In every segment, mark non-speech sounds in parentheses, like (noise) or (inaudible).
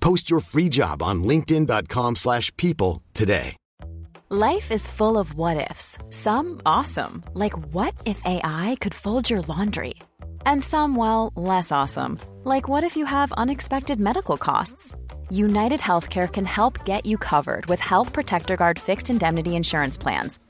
Post your free job on linkedin.com/people slash people today. Life is full of what ifs. Some awesome, like what if AI could fold your laundry? And some, well, less awesome, like what if you have unexpected medical costs? United Healthcare can help get you covered with Health Protector Guard fixed indemnity insurance plans.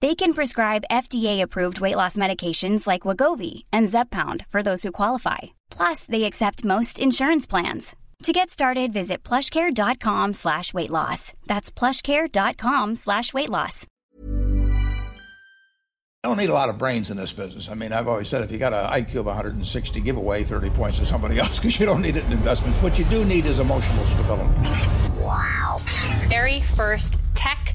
They can prescribe FDA-approved weight loss medications like Wagovi and Zepbound for those who qualify. Plus, they accept most insurance plans. To get started, visit plushcare.com slash weight loss. That's plushcare.com slash weight loss. I don't need a lot of brains in this business. I mean, I've always said if you got an IQ of 160, give away 30 points to somebody (laughs) else because you don't need it in investments. What you do need is emotional stability. Wow. Very first tech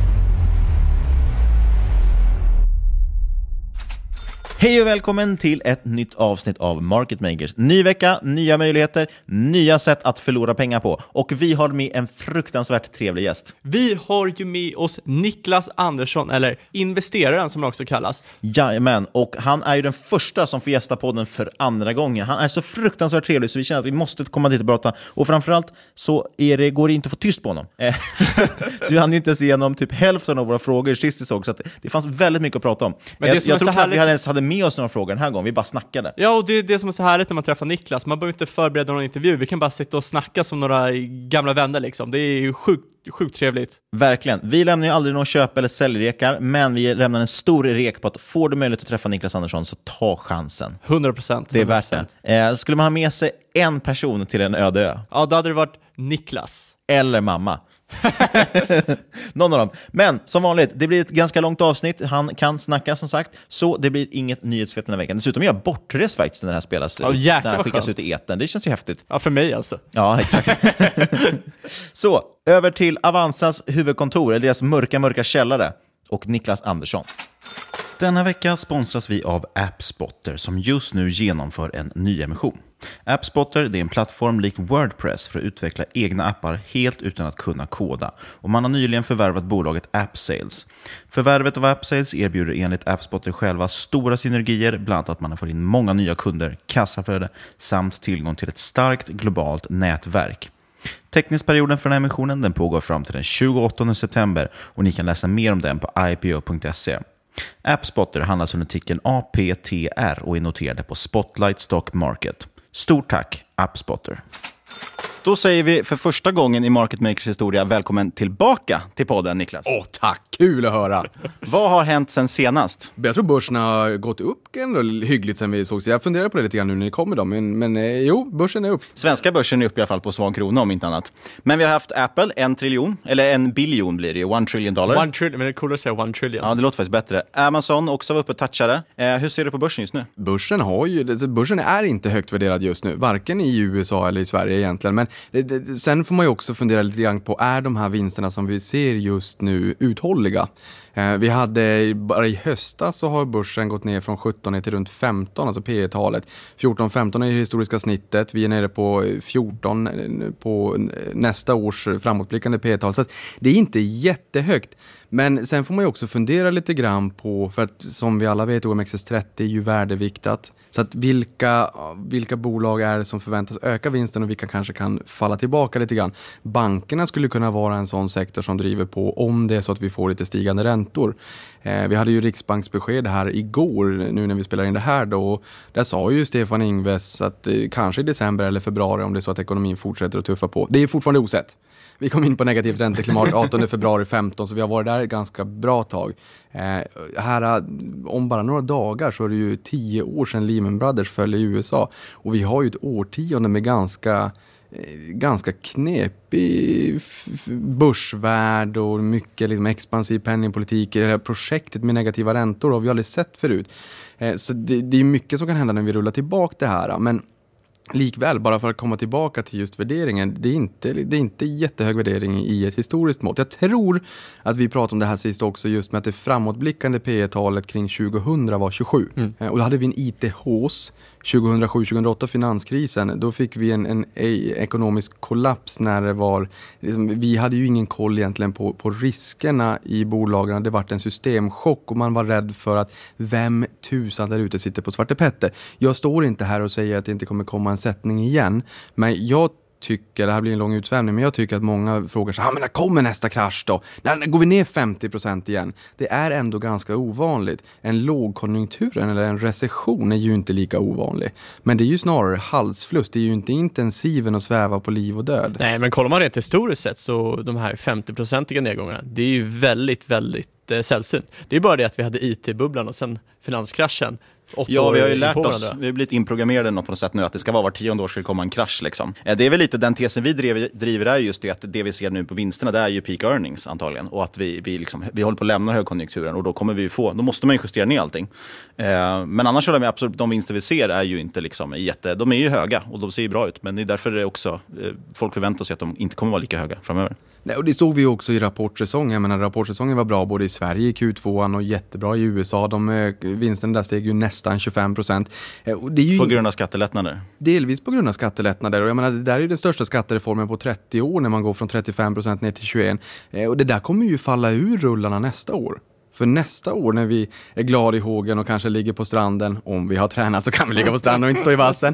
Hej och välkommen till ett nytt avsnitt av Market Makers. Ny vecka, nya möjligheter, nya sätt att förlora pengar på. Och vi har med en fruktansvärt trevlig gäst. Vi har ju med oss Niklas Andersson, eller investeraren som han också kallas. Jajamän, och han är ju den första som får gästa podden för andra gången. Han är så fruktansvärt trevlig så vi känner att vi måste komma dit och prata. Och framförallt så det, går det inte att få tyst på honom. (laughs) Eh, så vi hann inte ens igenom typ hälften av våra frågor sist vi såg, så det fanns väldigt mycket att prata om. Men det jag jag tror knappt vi hade ens hade med oss några frågor den här gången, vi bara snackade. Ja, och det är det som är så härligt när man träffar Niklas. Man behöver inte förbereda någon intervju. Vi kan bara sitta och snacka som några gamla vänner liksom. Det är ju sjukt, sjukt trevligt. Verkligen. Vi lämnar ju aldrig någon köp eller säljrekar, men vi lämnar en stor rek på att får du möjlighet att träffa Niklas Andersson så ta chansen. 100 procent. Det är värt det. Eh, skulle man ha med sig en person till en öde ö, Ja, då hade det varit Niklas. eller mamma. (laughs) Någon av dem. Men som vanligt, det blir ett ganska långt avsnitt. Han kan snacka som sagt, så det blir inget nyhetssvep den här veckan. Dessutom är jag bortrest faktiskt när det här spelas ut. jäklar när vad skickas skönt. ut i etern. Det känns ju häftigt. Ja, för mig alltså. Ja, exakt. (laughs) så, över till Avanzas huvudkontor, eller deras mörka, mörka källare, och Niklas Andersson. Denna vecka sponsras vi av AppSpotter som just nu genomför en nyemission. AppSpotter är en plattform lik Wordpress för att utveckla egna appar helt utan att kunna koda. Och man har nyligen förvärvat bolaget AppSales. Förvärvet av AppSales erbjuder enligt AppSpotter själva stora synergier, bland annat att man får in många nya kunder, kassaflöde samt tillgång till ett starkt globalt nätverk. Teckningsperioden för den här emissionen den pågår fram till den 28 september och ni kan läsa mer om den på ipo.se. AppSpotter handlas under ticken APTR och är noterade på Spotlight Stock Market. Stort tack, AppSpotter. Då säger vi för första gången i Market Makers historia välkommen tillbaka till podden, Niklas. Åh, tack! Kul att höra. Vad har hänt sen senast? Jag tror börsen har gått upp ändå hyggligt sen vi såg. Så jag funderar på det lite grann nu när ni kom idag. Men, men eh, jo, börsen är upp. Svenska börsen är uppe i alla fall på svag krona om inte annat. Men vi har haft Apple, en triljon, eller en biljon blir det ju, one trillion dollar. One trillion, men det är coolare att säga one trillion. Ja, det låter faktiskt bättre. Amazon också var uppe och touchade. Eh, hur ser du på börsen just nu? Börsen har ju, alltså, börsen är inte högt värderad just nu. Varken i USA eller i Sverige egentligen. Men det, det, sen får man ju också fundera lite grann på, är de här vinsterna som vi ser just nu uthålliga? Eh, vi hade, bara i höstas så har börsen gått ner från 17 ner till runt 15, alltså P talet 14-15 är det historiska snittet. Vi är nere på 14 eh, på eh, nästa års framåtblickande P tal Så det är inte jättehögt. Men sen får man ju också fundera lite grann på, för att som vi alla vet OMXS30 är ju värdeviktat. Så att vilka, vilka bolag är det som förväntas öka vinsten och vilka kanske kan falla tillbaka lite grann. Bankerna skulle kunna vara en sån sektor som driver på om det är så att vi får lite stigande räntor. Eh, vi hade ju Riksbanksbesked här igår, nu när vi spelar in det här då. Där sa ju Stefan Ingves att eh, kanske i december eller februari om det är så att ekonomin fortsätter att tuffa på. Det är fortfarande osett. Vi kom in på negativt ränteklimat (laughs) 18 februari 15 så vi har varit där ett ganska bra tag. Eh, här, om bara några dagar så är det ju tio år sedan Lehman Brothers föll i USA och vi har ju ett årtionde med ganska eh, ganska knepig börsvärld och mycket liksom expansiv penningpolitik. Det här projektet med negativa räntor har vi aldrig sett förut. Eh, så det, det är mycket som kan hända när vi rullar tillbaka det här. Men Likväl, bara för att komma tillbaka till just värderingen, det är inte, det är inte jättehög värdering i ett historiskt mått. Jag tror att vi pratade om det här sist också, just med att det framåtblickande P talet kring 2000 var 27. Mm. Eh, och då hade vi en ITHs 2007-2008 finanskrisen, då fick vi en, en, eh, ekonomisk kollaps när det var, liksom, vi hade ju ingen koll egentligen på, på riskerna i bolagen. Det vart en systemchock och man var rädd för att vem tusan där ute sitter på Svarte Petter. Jag står inte här och säger att det inte kommer komma en sättning igen, men jag tycker, det här blir en lång utsvävning, men jag tycker att många frågar sig, ah, men när kommer nästa krasch då? När, går vi ner 50% igen? Det är ändå ganska ovanligt. En lågkonjunktur eller en recession är ju inte lika ovanlig. Men det är ju snarare halsfluss, det är ju inte intensiven att sväva på liv och död. Nej, men kollar man rent historiskt sett så de här 50-procentiga nedgångarna, det är ju väldigt, väldigt eh, sällsynt. Det är bara det att vi hade IT-bubblan och sen finanskraschen ja, vi har ju lärt oss, vi har blivit inprogrammerade på något sätt nu att det ska vara var tionde år ska det komma en krasch. Liksom. Eh, det är väl lite den tesen vi driver, driver är just det att det vi ser nu på vinsterna det är ju peak earnings antagligen. Och att vi, vi, liksom, vi håller på att lämna högkonjunkturen och då kommer vi få, då måste man ju justera ner allting. Eh, men annars så är de, absolut, de vinster vi ser är ju inte liksom jätte, de är ju höga och de ser ju bra ut. Men det är därför det också, eh, folk förväntar sig att de inte kommer vara lika höga framöver. Nej, och det såg vi också i rapportsäsongen. Jag menar, rapportsäsongen var bra både i Sverige i Q2 och jättebra i USA. De, eh, vinsten där steg ju nästan 25 procent. Eh, på grund av skattelättnader? Delvis på grund av skattelättnader. Och jag menar, det där är den största skattereformen på 30 år när man går från 35 procent ner till 21. Eh, och det där kommer ju falla ur rullarna nästa år. För nästa år när vi är glada i hågen och kanske ligger på stranden, om vi har tränat så kan vi ligga på stranden och inte stå i vassen,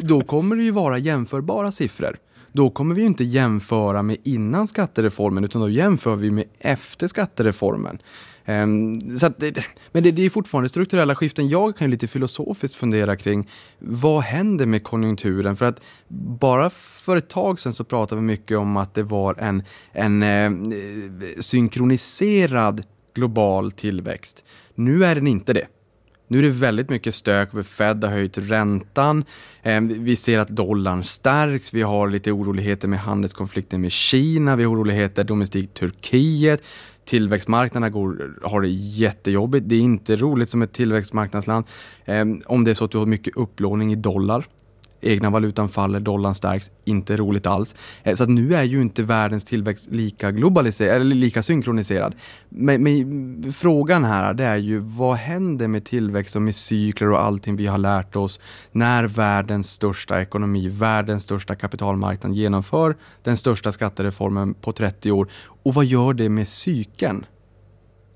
då kommer det ju vara jämförbara siffror då kommer vi ju inte jämföra med innan skattereformen utan då jämför vi med efter skattereformen. Ehm, så det, men det, det, är fortfarande strukturella skiften. Jag kan lite filosofiskt fundera kring vad händer med konjunkturen? För att bara för ett tag sedan så pratade vi mycket om att det var en, en eh, synkroniserad global tillväxt. Nu är den inte det. Nu är det väldigt mycket stök. Fed har höjt räntan. Ehm, vi ser att dollarn stärks. Vi har lite oroligheter med handelskonflikten med Kina. Vi har oroligheter domestikt Turkiet. Tillväxtmarknaderna går, har det jättejobbigt. Det är inte roligt som ett tillväxtmarknadsland. Ehm, om det är så att du har mycket upplåning i dollar egna valutan faller, dollarn stärks, inte roligt alls. Eh, så att nu är ju inte världens tillväxt lika globaliserad, eller lika synkroniserad. Men, men, frågan här det är ju vad händer med tillväxt och med cykler och allting vi har lärt oss när världens största ekonomi, världens största kapitalmarknad genomför den största skattereformen på 30 år. Och vad gör det med cykeln?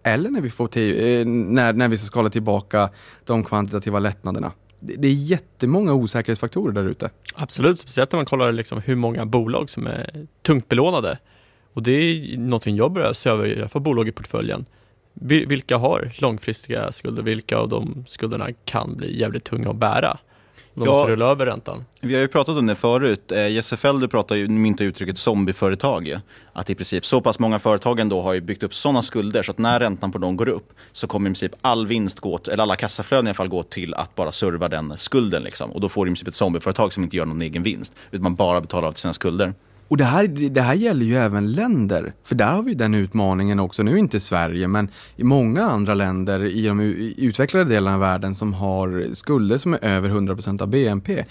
Eller när vi, får till, eh, när, när vi ska skala tillbaka de kvantitativa lättnaderna det är jättemånga osäkerhetsfaktorer där ute. Absolut, speciellt när man kollar liksom hur många bolag som är tungt belånade. Och det är någonting jag börjar se över, i alla fall bolag i portföljen. Vilka har långfristiga skulder? Vilka av de skulderna kan bli jävligt tunga att bära? De ja, måste rulla över räntan. Vi har ju pratat om det förut. Eh, Jesse Felder pratar ju, myntar uttrycket zombieföretag. Att i princip så pass många företag ändå har ju byggt upp sådana skulder så att när räntan på dem går upp så kommer i princip all vinst gå, eller alla kassaflöden i alla fall gå till att bara serva den skulden. Liksom. Och då får du i princip ett zombieföretag som inte gör någon egen vinst. Utan man bara betalar av till sina skulder. Och det här, det här gäller ju även länder, för där har vi den utmaningen också, nu inte Sverige, men i många andra länder i de utvecklade delarna av världen som har skulder som är över 100% av BNP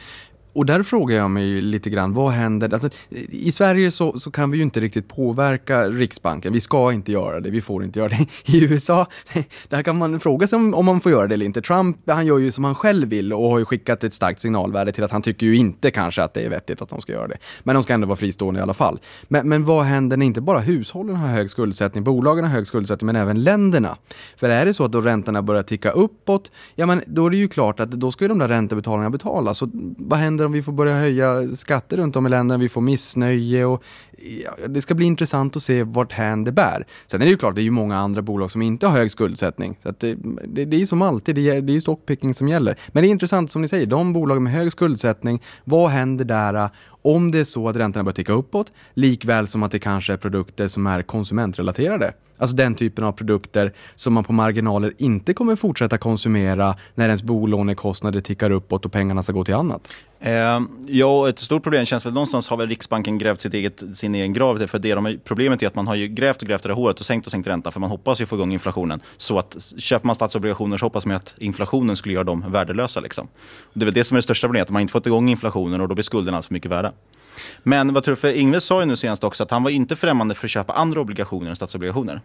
och där frågar jag mig lite grann, vad händer? Alltså, I Sverige så, så kan vi ju inte riktigt påverka Riksbanken. Vi ska inte göra det, vi får inte göra det. (laughs) I USA, (laughs) där kan man fråga sig om, om man får göra det eller inte. Trump, han gör ju som han själv vill och har ju skickat ett starkt signalvärde till att han tycker ju inte kanske att det är vettigt att de ska göra det. Men de ska ändå vara fristående i alla fall. Men, men vad händer när inte bara hushållen har hög skuldsättning, bolagen har hög skuldsättning, men även länderna? För är det så att då räntorna börjar ticka uppåt, ja men då är det ju klart att då ska ju de där räntebetalningarna betalas. Så vad händer om vi får börja höja skatter runt om i länderna, vi får missnöje och ja, det ska bli intressant att se vart hän det bär. Sen är det ju klart, det är ju många andra bolag som inte har hög skuldsättning. Så det, det, det, är ju som alltid, det är, det är stockpicking som gäller. Men det är intressant som ni säger, de bolag med hög skuldsättning, vad händer där om det är så att räntorna börjar ticka uppåt, likväl som att det kanske är produkter som är konsumentrelaterade. Alltså den typen av produkter som man på marginaler inte kommer fortsätta konsumera när ens bolånekostnader tickar uppåt och pengarna ska gå till annat. Eh, ja, ett stort problem känns väl någonstans har väl Riksbanken grävt sitt eget, sin egen grav. För det de, problemet är att man har ju grävt och grävt det där håret och sänkt och sänkt räntan för man hoppas ju få igång inflationen. Så att köper man statsobligationer så hoppas man att inflationen skulle göra dem värdelösa. Liksom. Det är väl det som är det största problemet, att man inte fått igång inflationen och då blir skulderna alltför mycket värda. Men vad tror du, för Ingves sa ju nu senast också att han var inte främmande för att köpa andra obligationer än statsobligationer.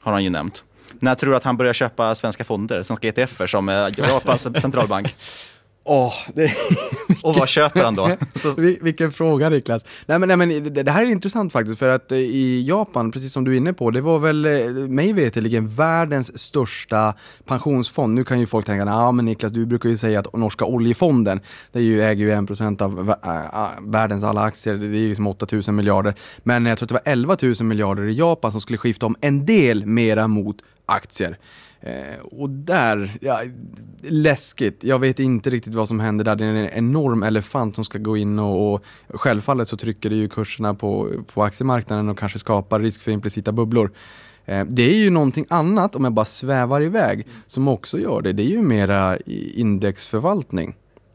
Har han ju nämnt. När tror du att han börjar köpa svenska fonder, svenska ETFer som Japans centralbank? (laughs) Oh, det... (laughs) och vad köper han då? (laughs) Vilken fråga Niklas. Nej men, nej men det här är intressant faktiskt för att eh, i Japan, precis som du är inne på, det var väl eh, mig veterligen världens största pensionsfond. Nu kan ju folk tänka, ja men Niklas du brukar ju säga att norska oljefonden, det ju, äger ju 1% av äh, världens alla aktier, det är ju liksom 8000 miljarder. Men jag tror att det var 11 000 miljarder i Japan som skulle skifta om en del mera mot aktier. Eh, och där, ja, läskigt. Jag vet inte riktigt vad som händer där. Det är en enorm elefant som ska gå in och, och självfallet så trycker det ju kurserna på, på aktiemarknaden och kanske skapar risk för implicita bubblor. Eh, det är ju någonting annat, om jag bara svävar iväg, som också gör det. Det är ju mera indexförvaltning.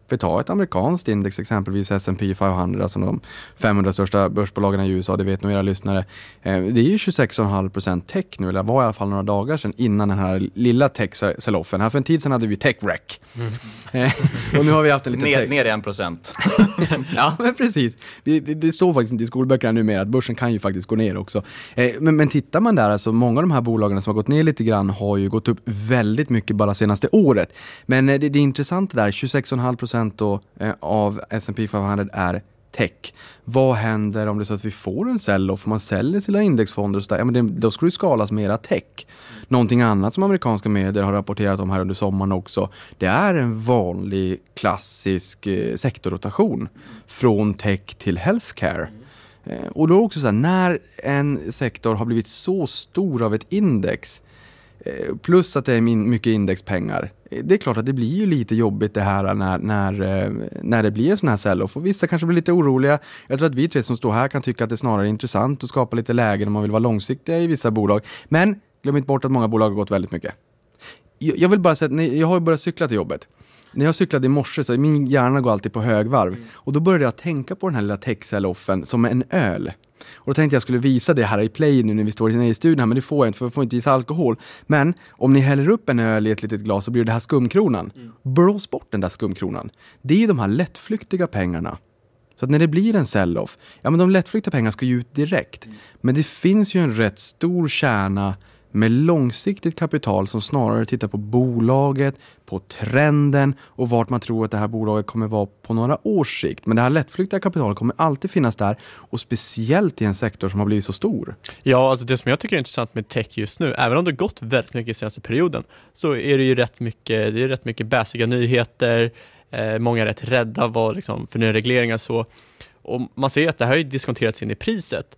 Vi tar ett amerikanskt index, exempelvis S&P 500, alltså de 500 största börsbolagen i USA, det vet nog era lyssnare. Eh, det är ju 26,5% tech nu, eller var i alla fall några dagar sedan innan den här lilla tech-sell-offen. Här för en tid sedan hade vi tech-wreck. Mm. Eh, och nu har vi haft en liten... Ner, ner i 1%. (laughs) ja, men precis. Det, det, det, står faktiskt inte i skolböckerna numera att börsen kan ju faktiskt gå ner också. Eh, men, men tittar man där, alltså många av de här bolagen som har gått ner lite grann har ju gått upp väldigt mycket bara senaste året. Men det, det är intressant det där, 26,5% då, eh, av S&P 500 är tech. Vad händer om det är så att vi får en sell-off, man säljer sina indexfonder och så Ja, men det, då ska det skalas mera tech. Någonting annat som amerikanska medier har rapporterat om här under sommaren också, det är en vanlig klassisk eh, sektorrotation från tech till healthcare. Eh, och då också så här, när en sektor har blivit så stor av ett index, Eh, plus att det är mycket indexpengar. Eh, det är klart att det blir ju lite jobbigt det här när, när, eh, när det blir en sån här sell-off. Och vissa kanske blir lite oroliga. Jag tror att vi tre som står här kan tycka att det snarare är intressant att skapa lite lägen om man vill vara långsiktiga i vissa bolag. Men glöm inte bort att många bolag har gått väldigt mycket. Jag vill bara säga att jag har börjat cykla till jobbet. När jag cyklade i morse så min hjärna går alltid på högvarv. Mm. Och då började jag tänka på den här lilla tech-sell-offen som en öl. Och då tänkte jag skulle visa det här i play nu när vi står inne i studion här, men det får jag inte för jag får inte gissa alkohol. Men om ni häller upp en öl i ett litet glas så blir det här skumkronan. Mm. Blås bort den där skumkronan. Det är ju de här lättflyktiga pengarna. Så att när det blir en sell-off, ja men de lättflyktiga pengarna ska ju ut direkt. Mm. Men det finns ju en rätt stor kärna med långsiktigt kapital som snarare tittar på bolaget, på trenden och vart man tror att det här bolaget kommer vara på några års sikt. Men det här lättflyktiga kapitalet kommer alltid finnas där och speciellt i en sektor som har blivit så stor. Ja, alltså det som jag tycker är intressant med tech just nu, även om det har gått väldigt mycket senaste perioden, så är det ju rätt mycket, det är rätt mycket bäsiga nyheter, eh, många är rätt rädda vad, liksom, för nya regleringar och så. Och man ser att det här har diskonterats in i priset.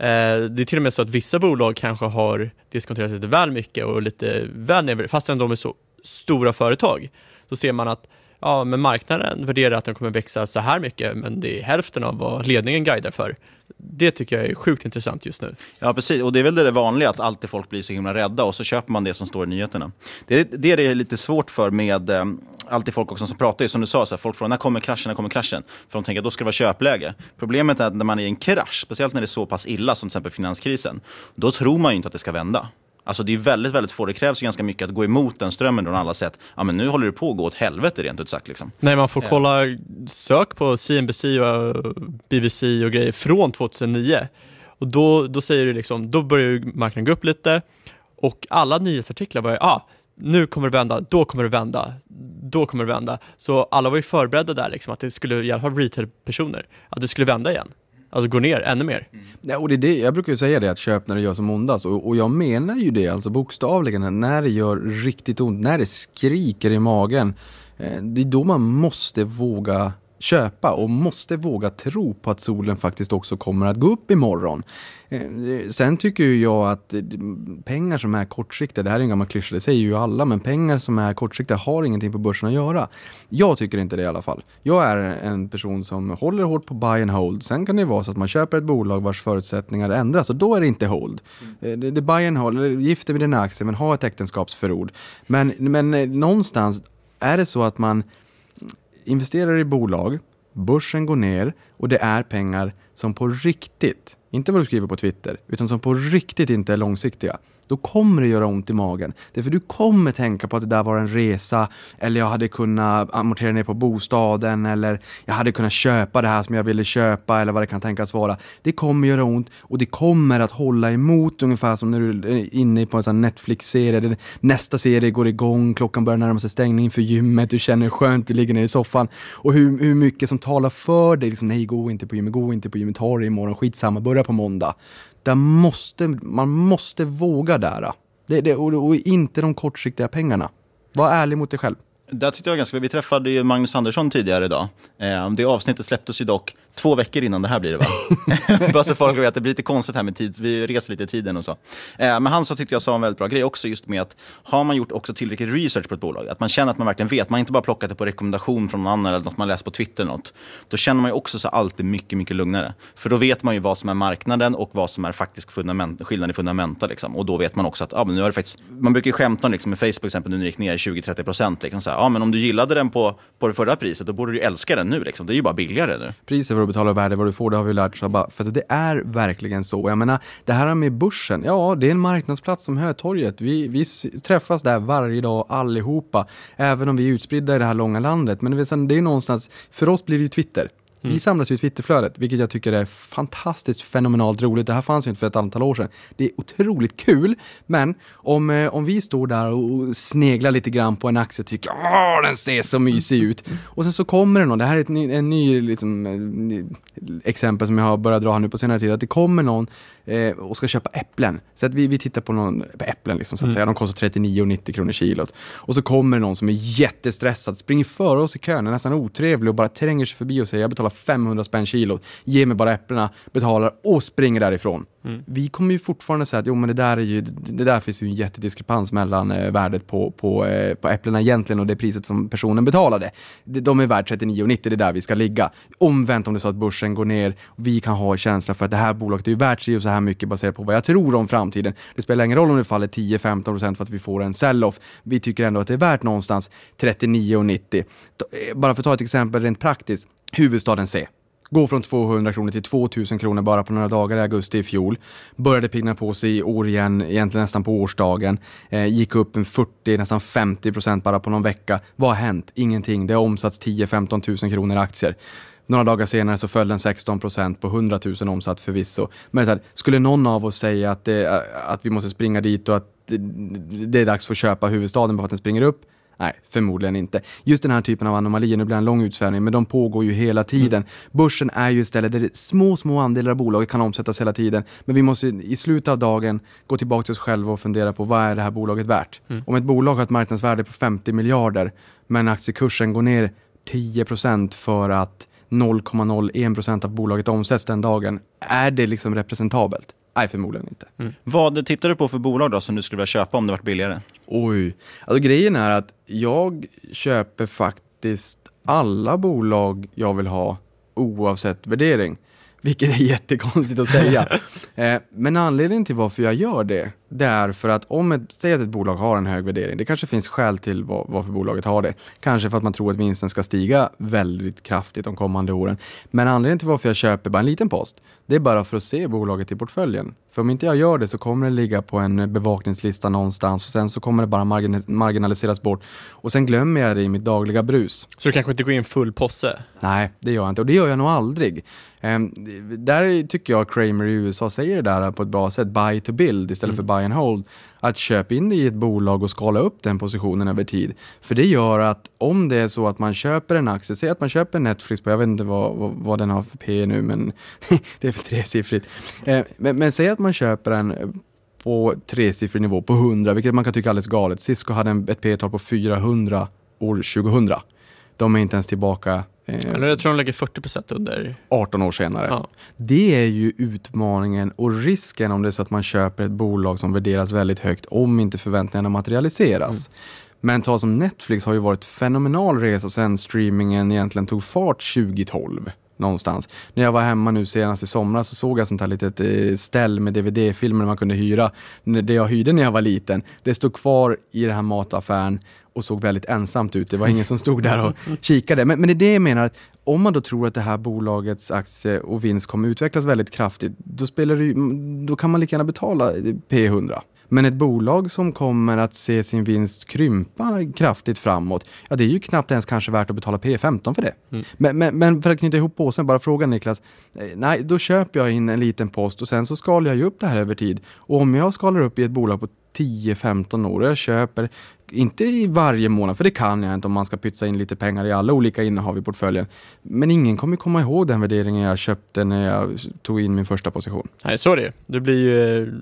Eh, det är till och med så att vissa bolag kanske har diskonterat lite väl mycket och lite väl nedvärderat, fastän de är så stora företag. Så ser man att ja, men marknaden värderar att den kommer växa så här mycket, men det är hälften av vad ledningen guidar för det tycker jag är sjukt intressant just nu. Ja, precis. Och det är väl det vanliga, att alltid folk blir så himla rädda och så köper man det som står i nyheterna. Det är det, lite svårt för med eh, alltid folk också som pratar, som du sa, så här, folk frågar när kommer kraschen, när kommer kraschen? För de tänker att då ska det vara köpläge. Problemet är att när man är i en krasch, speciellt när det är så pass illa som till exempel finanskrisen, då tror man ju inte att det ska vända. Alltså det är väldigt, väldigt få. Det krävs ju ganska mycket att gå emot den strömmen från alla sätt. Ja, men nu håller det på att gå åt helvete rent ut sagt. Liksom. Nej, man får kolla, sök på CNBC och BBC och grejer från 2009. Och då, då säger du liksom, då börjar ju marknaden gå upp lite och alla nyhetsartiklar var ju, ah, nu kommer det vända, då kommer det vända, då kommer det vända. Så alla var ju förberedda där liksom, att det skulle, i alla fall retail-personer, att det skulle vända igen. Alltså gå ner ännu mer. Mm. Ja, och det är det, jag brukar ju säga det att köp när det gör som ondast och, och jag menar ju det alltså bokstavligen när det gör riktigt ont, när det skriker i magen. Eh, det är då man måste våga köpa och måste våga tro på att solen faktiskt också kommer att gå upp imorgon. Eh, sen tycker jag att eh, pengar som är kortsiktiga, det här är en gammal klyscha, det säger ju alla, men pengar som är kortsiktiga har ingenting på börsen att göra. Jag tycker inte det i alla fall. Jag är en person som håller hårt på buy and hold. Sen kan det vara så att man köper ett bolag vars förutsättningar ändras och då är det inte hold. Mm. Det, det buy and hold, gifter med dina aktier men ha ett äktenskapsförord. Men, men någonstans är det så att man investerar i bolag, börsen går ner och det är pengar som på riktigt, inte vad du skriver på Twitter, utan som på riktigt inte är långsiktiga då kommer det göra ont i magen. Därför du kommer tänka på att det där var en resa, eller jag hade kunnat amortera ner på bostaden, eller jag hade kunnat köpa det här som jag ville köpa, eller vad det kan tänkas vara. Det kommer göra ont och det kommer att hålla emot, ungefär som när du är inne på en sån Netflix-serie. Nästa serie går igång, klockan börjar närma sig stängning för gymmet, du känner hur skönt, du ligger ner i soffan. Och hur, hur mycket som talar för dig, liksom, nej gå inte på gymmet, gå inte på gymmet, ta det imorgon, skitsamma, börja på måndag där måste, man måste våga där. Det, det, och, och inte de kortsiktiga pengarna. Var ärlig mot dig själv. Där tyckte jag ganska, vi träffade ju Magnus Andersson tidigare idag. Eh, det avsnittet släpptes ju dock två veckor innan det här blir det va? (laughs) Bara så folk vet, det blir lite konstigt här med tid, vi reser lite i tiden och så. Eh, men han så tyckte jag sa en väldigt bra grej också, just med att har man gjort också tillräckligt research på ett bolag, att man känner att man verkligen vet, man inte bara plockat det på rekommendation från någon annan eller något man läst på Twitter eller något. Då känner man ju också så alltid mycket, mycket lugnare. För då vet man ju vad som är marknaden och vad som är faktisk fundament, skillnad i fundamenta. Liksom. Och då vet man också att, ja, men nu har det faktiskt, man brukar ju skämta om liksom, med Facebook exempel, nu när det gick ner 20-30 procent. Liksom, ja, men om du gillade den på, på det förra priset, då borde du älska den nu. Liksom. Det är ju bara billigare nu. Priset vad du betalar värde vad du får, det har vi lärt oss. Bara, för det är verkligen så. Jag menar, det här med börsen, ja, det är en marknadsplats som Hötorget. Vi, vi träffas där varje dag allihopa, även om vi är utspridda i det här långa landet. Men det är någonstans, för oss blir det ju Twitter. Mm. Vi samlas ju i Twitterflödet, vilket jag tycker är fantastiskt fenomenalt roligt. Det här fanns ju inte för ett antal år sedan. Det är otroligt kul, men om, eh, om vi står där och sneglar lite grann på en aktie och tycker att den ser så mysig ut. Och sen så kommer det någon, det här är ett ny, en ny liksom, eh, exempel som jag har börjat dra här nu på senare tid, att det kommer någon eh, och ska köpa äpplen. Så att vi, vi tittar på, någon, på äpplen, liksom, så att mm. säga. de kostar 39,90 kronor kilot. Och så kommer någon som är jättestressad, springer före oss i kön, är nästan otrevlig och bara tränger sig förbi och säger jag betalar 500 spänn kilot, ge mig bara äpplena, betalar och springer därifrån. Mm. Vi kommer ju fortfarande säga att jo, men det, där är ju, det där finns ju en jättediskrepans mellan eh, värdet på, på, eh, på äpplena egentligen och det priset som personen betalade. De, de är värd 39,90, det är där vi ska ligga. Omvänt om det är så att börsen går ner, vi kan ha känsla för att det här bolaget är ju värt sig och så här mycket baserat på vad jag tror om framtiden. Det spelar ingen roll om det faller 10-15% för att vi får en sell-off. Vi tycker ändå att det är värt någonstans 39,90. Eh, bara för att ta ett exempel rent praktiskt, huvudstaden C. Gå från 200 kronor till 2000 kronor bara på några dagar i augusti i fjol. Började pigna på sig i år igen, egentligen nästan på årsdagen. Eh, gick upp en 40, nästan 50 procent bara på någon vecka. Vad har hänt? Ingenting. Det har omsatts 10-15 000 kronor i aktier. Några dagar senare så föll den 16 procent på 100 000 omsatt förvisso. Men så här, skulle någon av oss säga att, det, att vi måste springa dit och att det, det är dags för att köpa huvudstaden bara för att den springer upp? Nej, förmodligen inte. Just den här typen av anomalier, nu blir det en lång utsvävning, men de pågår ju hela tiden. Mm. Börsen är ju istället där små, små andelar av bolaget kan omsättas hela tiden. Men vi måste i slutet av dagen gå tillbaka till oss själva och fundera på vad är det här bolaget värt? Mm. Om ett bolag har ett marknadsvärde på 50 miljarder, men aktiekursen går ner 10% för att 0,01% av bolaget omsätts den dagen, är det liksom representabelt? Nej, förmodligen inte. Mm. Vad tittar du på för bolag då som du skulle vilja köpa om det varit billigare? Oj, alltså grejen är att jag köper faktiskt alla bolag jag vill ha oavsett värdering. Vilket är (laughs) jättekonstigt att säga. (laughs) eh, men anledningen till varför jag gör det, det är för att om ett, säg att ett bolag har en hög värdering, det kanske finns skäl till var, varför bolaget har det. Kanske för att man tror att vinsten ska stiga väldigt kraftigt de kommande åren. Men anledningen till varför jag köper bara en liten post, det är bara för att se bolaget i portföljen. För om inte jag gör det så kommer det ligga på en bevakningslista någonstans och sen så kommer det bara marginaliseras bort. Och sen glömmer jag det i mitt dagliga brus. Så du kanske inte går in full posse? Nej, det gör jag inte och det gör jag nog aldrig. Um, där tycker jag Kramer i USA säger det där på ett bra sätt, buy to build istället mm. för buy and hold. Att köpa in det i ett bolag och skala upp den positionen över tid. För det gör att om det är så att man köper en aktie, säg att man köper Netflix på, jag vet inte vad, vad, vad den har för P nu, men (laughs) det är väl tresiffrigt. Eh, men, men säg att man köper en eh, på tresiffrig nivå på 100, vilket man kan tycka är alldeles galet. Cisco hade en, ett P tal på 400 år 2000. De är inte ens tillbaka eller jag tror de lägger 40% under. 18 år senare. Ja. Det är ju utmaningen och risken om det är så att man köper ett bolag som värderas väldigt högt om inte förväntningarna materialiseras. Mm. Men ta som Netflix har ju varit fenomenal resa sen streamingen egentligen tog fart 2012 någonstans. När jag var hemma nu senast i somras så såg jag sånt här litet eh, ställ med DVD-filmer man kunde hyra. Det jag hyrde när jag var liten, det stod kvar i den här mataffären och såg väldigt ensamt ut. Det var ingen som stod där och (laughs) kikade. Men, men det är det jag menar, att om man då tror att det här bolagets aktie och vinst kommer utvecklas väldigt kraftigt, då, spelar det, då kan man lika gärna betala P100. Men ett bolag som kommer att se sin vinst krympa kraftigt framåt, ja det är ju knappt ens kanske värt att betala P15 för det. Mm. Men, men, men, för att knyta ihop påsen, bara fråga Niklas. Eh, nej, då köper jag in en liten post och sen så skalar jag ju upp det här över tid. Och om jag skalar upp i ett bolag på 10-15 år och jag köper, inte i varje månad, för det kan jag inte om man ska pytsa in lite pengar i alla olika innehav i portföljen. Men ingen kommer komma ihåg den värderingen jag köpte när jag tog in min första position. Nej, så är det Det blir ju,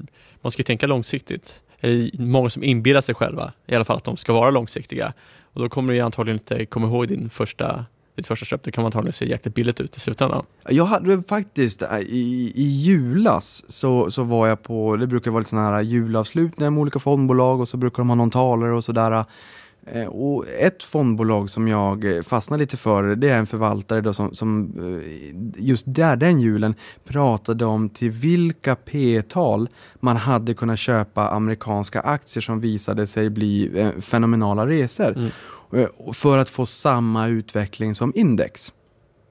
man ska ju tänka långsiktigt. Det är många som inbillar sig själva, i alla fall att de ska vara långsiktiga. Och då kommer du antagligen inte komma ihåg din första ditt första köp, det kan man antagligen se jäkligt billigt ut i slutändan. Jag hade faktiskt, äh, i, i julas så, så var jag på, det brukar vara lite sådana här julavslutningar med olika fondbolag och så brukar de ha någon talare och sådär. Eh, och ett fondbolag som jag eh, fastnade lite för, det är en förvaltare då som, som eh, just där den julen pratade om till vilka P-tal man hade kunnat köpa amerikanska aktier som visade sig bli fenomenala resor. Mm. För att få samma utveckling som index.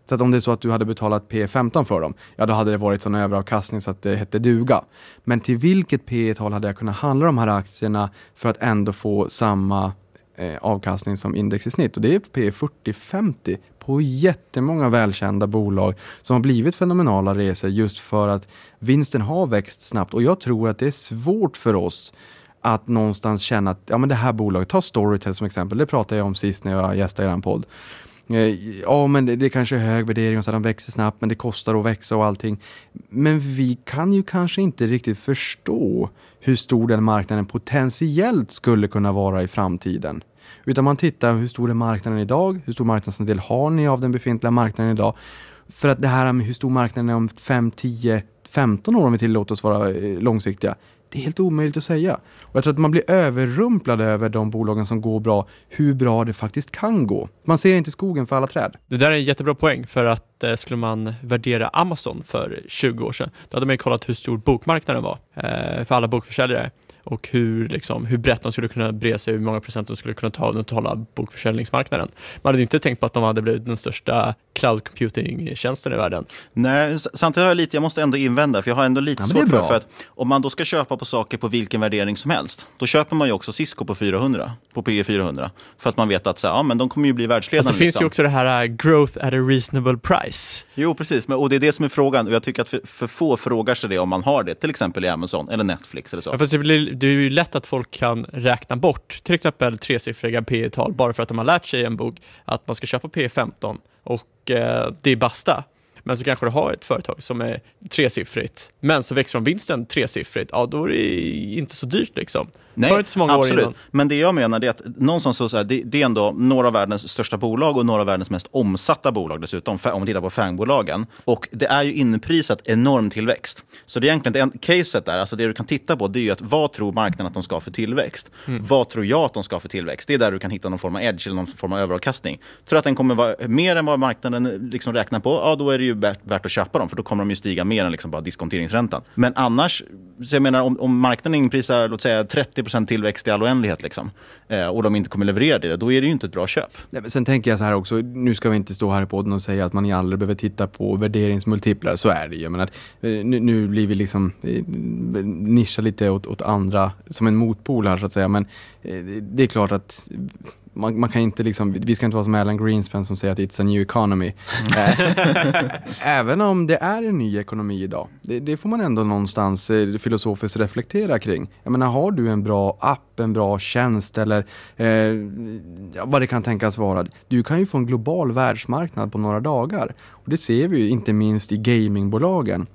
Så att om det är så att du hade betalat P15 för dem, ja då hade det varit sån överavkastning så att det hette duga. Men till vilket P-tal hade jag kunnat handla de här aktierna för att ändå få samma Eh, avkastning som index i snitt? Och det är P40-50 på jättemånga välkända bolag som har blivit fenomenala resor just för att vinsten har växt snabbt. Och jag tror att det är svårt för oss att någonstans känna att ja, men det här bolaget, ta Storytel som exempel, det pratade jag om sist när jag gästade er podd. Eh, ja, men det, det kanske är hög värdering och så de växer snabbt, men det kostar att växa och allting. Men vi kan ju kanske inte riktigt förstå hur stor den marknaden potentiellt skulle kunna vara i framtiden. Utan man tittar hur stor är marknaden idag? Hur stor marknadsandel har ni av den befintliga marknaden idag? För att det här med hur stor marknaden är om 5, 10, 15 år om vi tillåter oss vara eh, långsiktiga. Det är helt omöjligt att säga. Och jag tror att man blir överrumplad över de bolagen som går bra, hur bra det faktiskt kan gå. Man ser inte skogen för alla träd. Det där är en jättebra poäng för att eh, skulle man värdera Amazon för 20 år sedan, då hade man ju kollat hur stor bokmarknaden var eh, för alla bokförsäljare och hur, liksom, hur brett de skulle kunna bre sig, hur många procent de skulle kunna ta av den totala bokförsäljningsmarknaden. Man hade inte tänkt på att de hade blivit den största cloud computing-tjänsten i världen. Nej, samtidigt har jag lite, jag måste ändå invända, för jag har ändå lite ja, svårt för, för att om man då ska köpa på saker på vilken värdering som helst, då köper man ju också Cisco på 400, på PE 400, för att man vet att så, ja, men de kommer ju bli världsledande. Alltså, det liksom. finns ju också det här uh, growth at a reasonable price. Jo, precis, men, och det är det som är frågan, och jag tycker att för, för få frågar sig det om man har det, till exempel i Amazon eller Netflix eller så. Ja, det, blir, det är ju lätt att folk kan räkna bort till exempel tresiffriga P tal bara för att de har lärt sig i en bok att man ska köpa P15 och eh, det är basta. Men så kanske du har ett företag som är tresiffrigt, men så växer de vinsten tresiffrigt, ja då är det inte så dyrt liksom. Nej, inte så många absolut. År Men det jag menar är att någonstans så, så här, det, det, är ändå några av världens största bolag och några av världens mest omsatta bolag dessutom, om man tittar på FANG-bolagen. Och det är ju inprisat enorm tillväxt. Så det är egentligen det caset där, alltså det du kan titta på, det är ju att vad tror marknaden att de ska ha för tillväxt? Mm. Vad tror jag att de ska ha för tillväxt? Det är där du kan hitta någon form av edge eller någon form av överavkastning. Tror att den kommer vara mer än vad marknaden liksom räknar på, ja då är det ju värt att köpa dem, för då kommer de ju stiga mer än liksom bara diskonteringsräntan. Men annars så jag menar, om, om marknaden inprisar låt säga 30 tillväxt i all oändlighet liksom, eh, och de inte kommer leverera det, då är det ju inte ett bra köp. Nej, men sen tänker jag så här också, nu ska vi inte stå här i podden och säga att man aldrig behöver titta på värderingsmultiplar, så är det ju. Men att, eh, nu, nu blir vi liksom eh, nischa lite åt, åt andra, som en motpol här så att säga. Men eh, det är klart att man, man, kan inte liksom, vi ska inte vara som Alan Greenspan som säger att it's a new economy. (laughs) Även om det är en ny ekonomi idag. Det, det, får man ändå någonstans filosofiskt reflektera kring. Jag menar, har du en bra app, en bra tjänst eller eh, vad det kan tänkas vara. Du kan ju få en global världsmarknad på några dagar. Och det ser vi ju inte minst i gamingbolagen.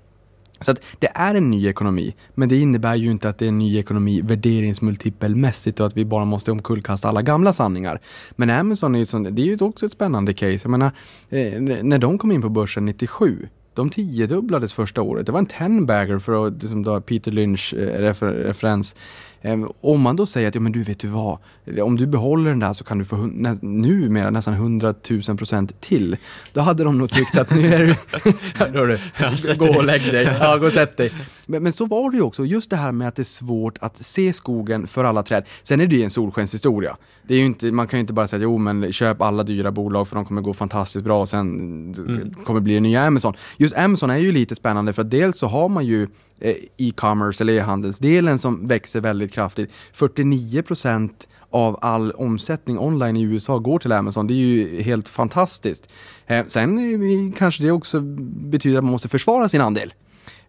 Så att det är en ny ekonomi, men det innebär ju inte att det är en ny ekonomi värderingsmultipelmässigt och att vi bara måste omkullkasta alla gamla sanningar. Men Amazon är ju, sånt, det är ju också ett spännande case. Jag menar, eh, när de kom in på börsen 97, de tiodubblades första året. Det var en ten-bagger för att, liksom Peter Lynch-referens. Eh, refer, referens om man då säger att, ja men du vet du vad, om du behåller den där så kan du få nä, numera nästan 100 000 procent till. Då hade de nog tyckt att nu är (laughs) du, du gå och lägg dig, ja gå och sätt dig. Men, men, så var det ju också, just det här med att det är svårt att se skogen för alla träd. Sen är det ju en solskenshistoria. Det är ju inte, man kan ju inte bara säga, jo men köp alla dyra bolag för de kommer gå fantastiskt bra och sen mm. kommer bli det nya Amazon. Just Amazon är ju lite spännande för att dels så har man ju Eh, e-commerce eller e-handelsdelen som växer väldigt kraftigt. 49 procent av all omsättning online i USA går till Amazon. Det är ju helt fantastiskt. Eh, sen kanske det också betyder att man måste försvara sin andel.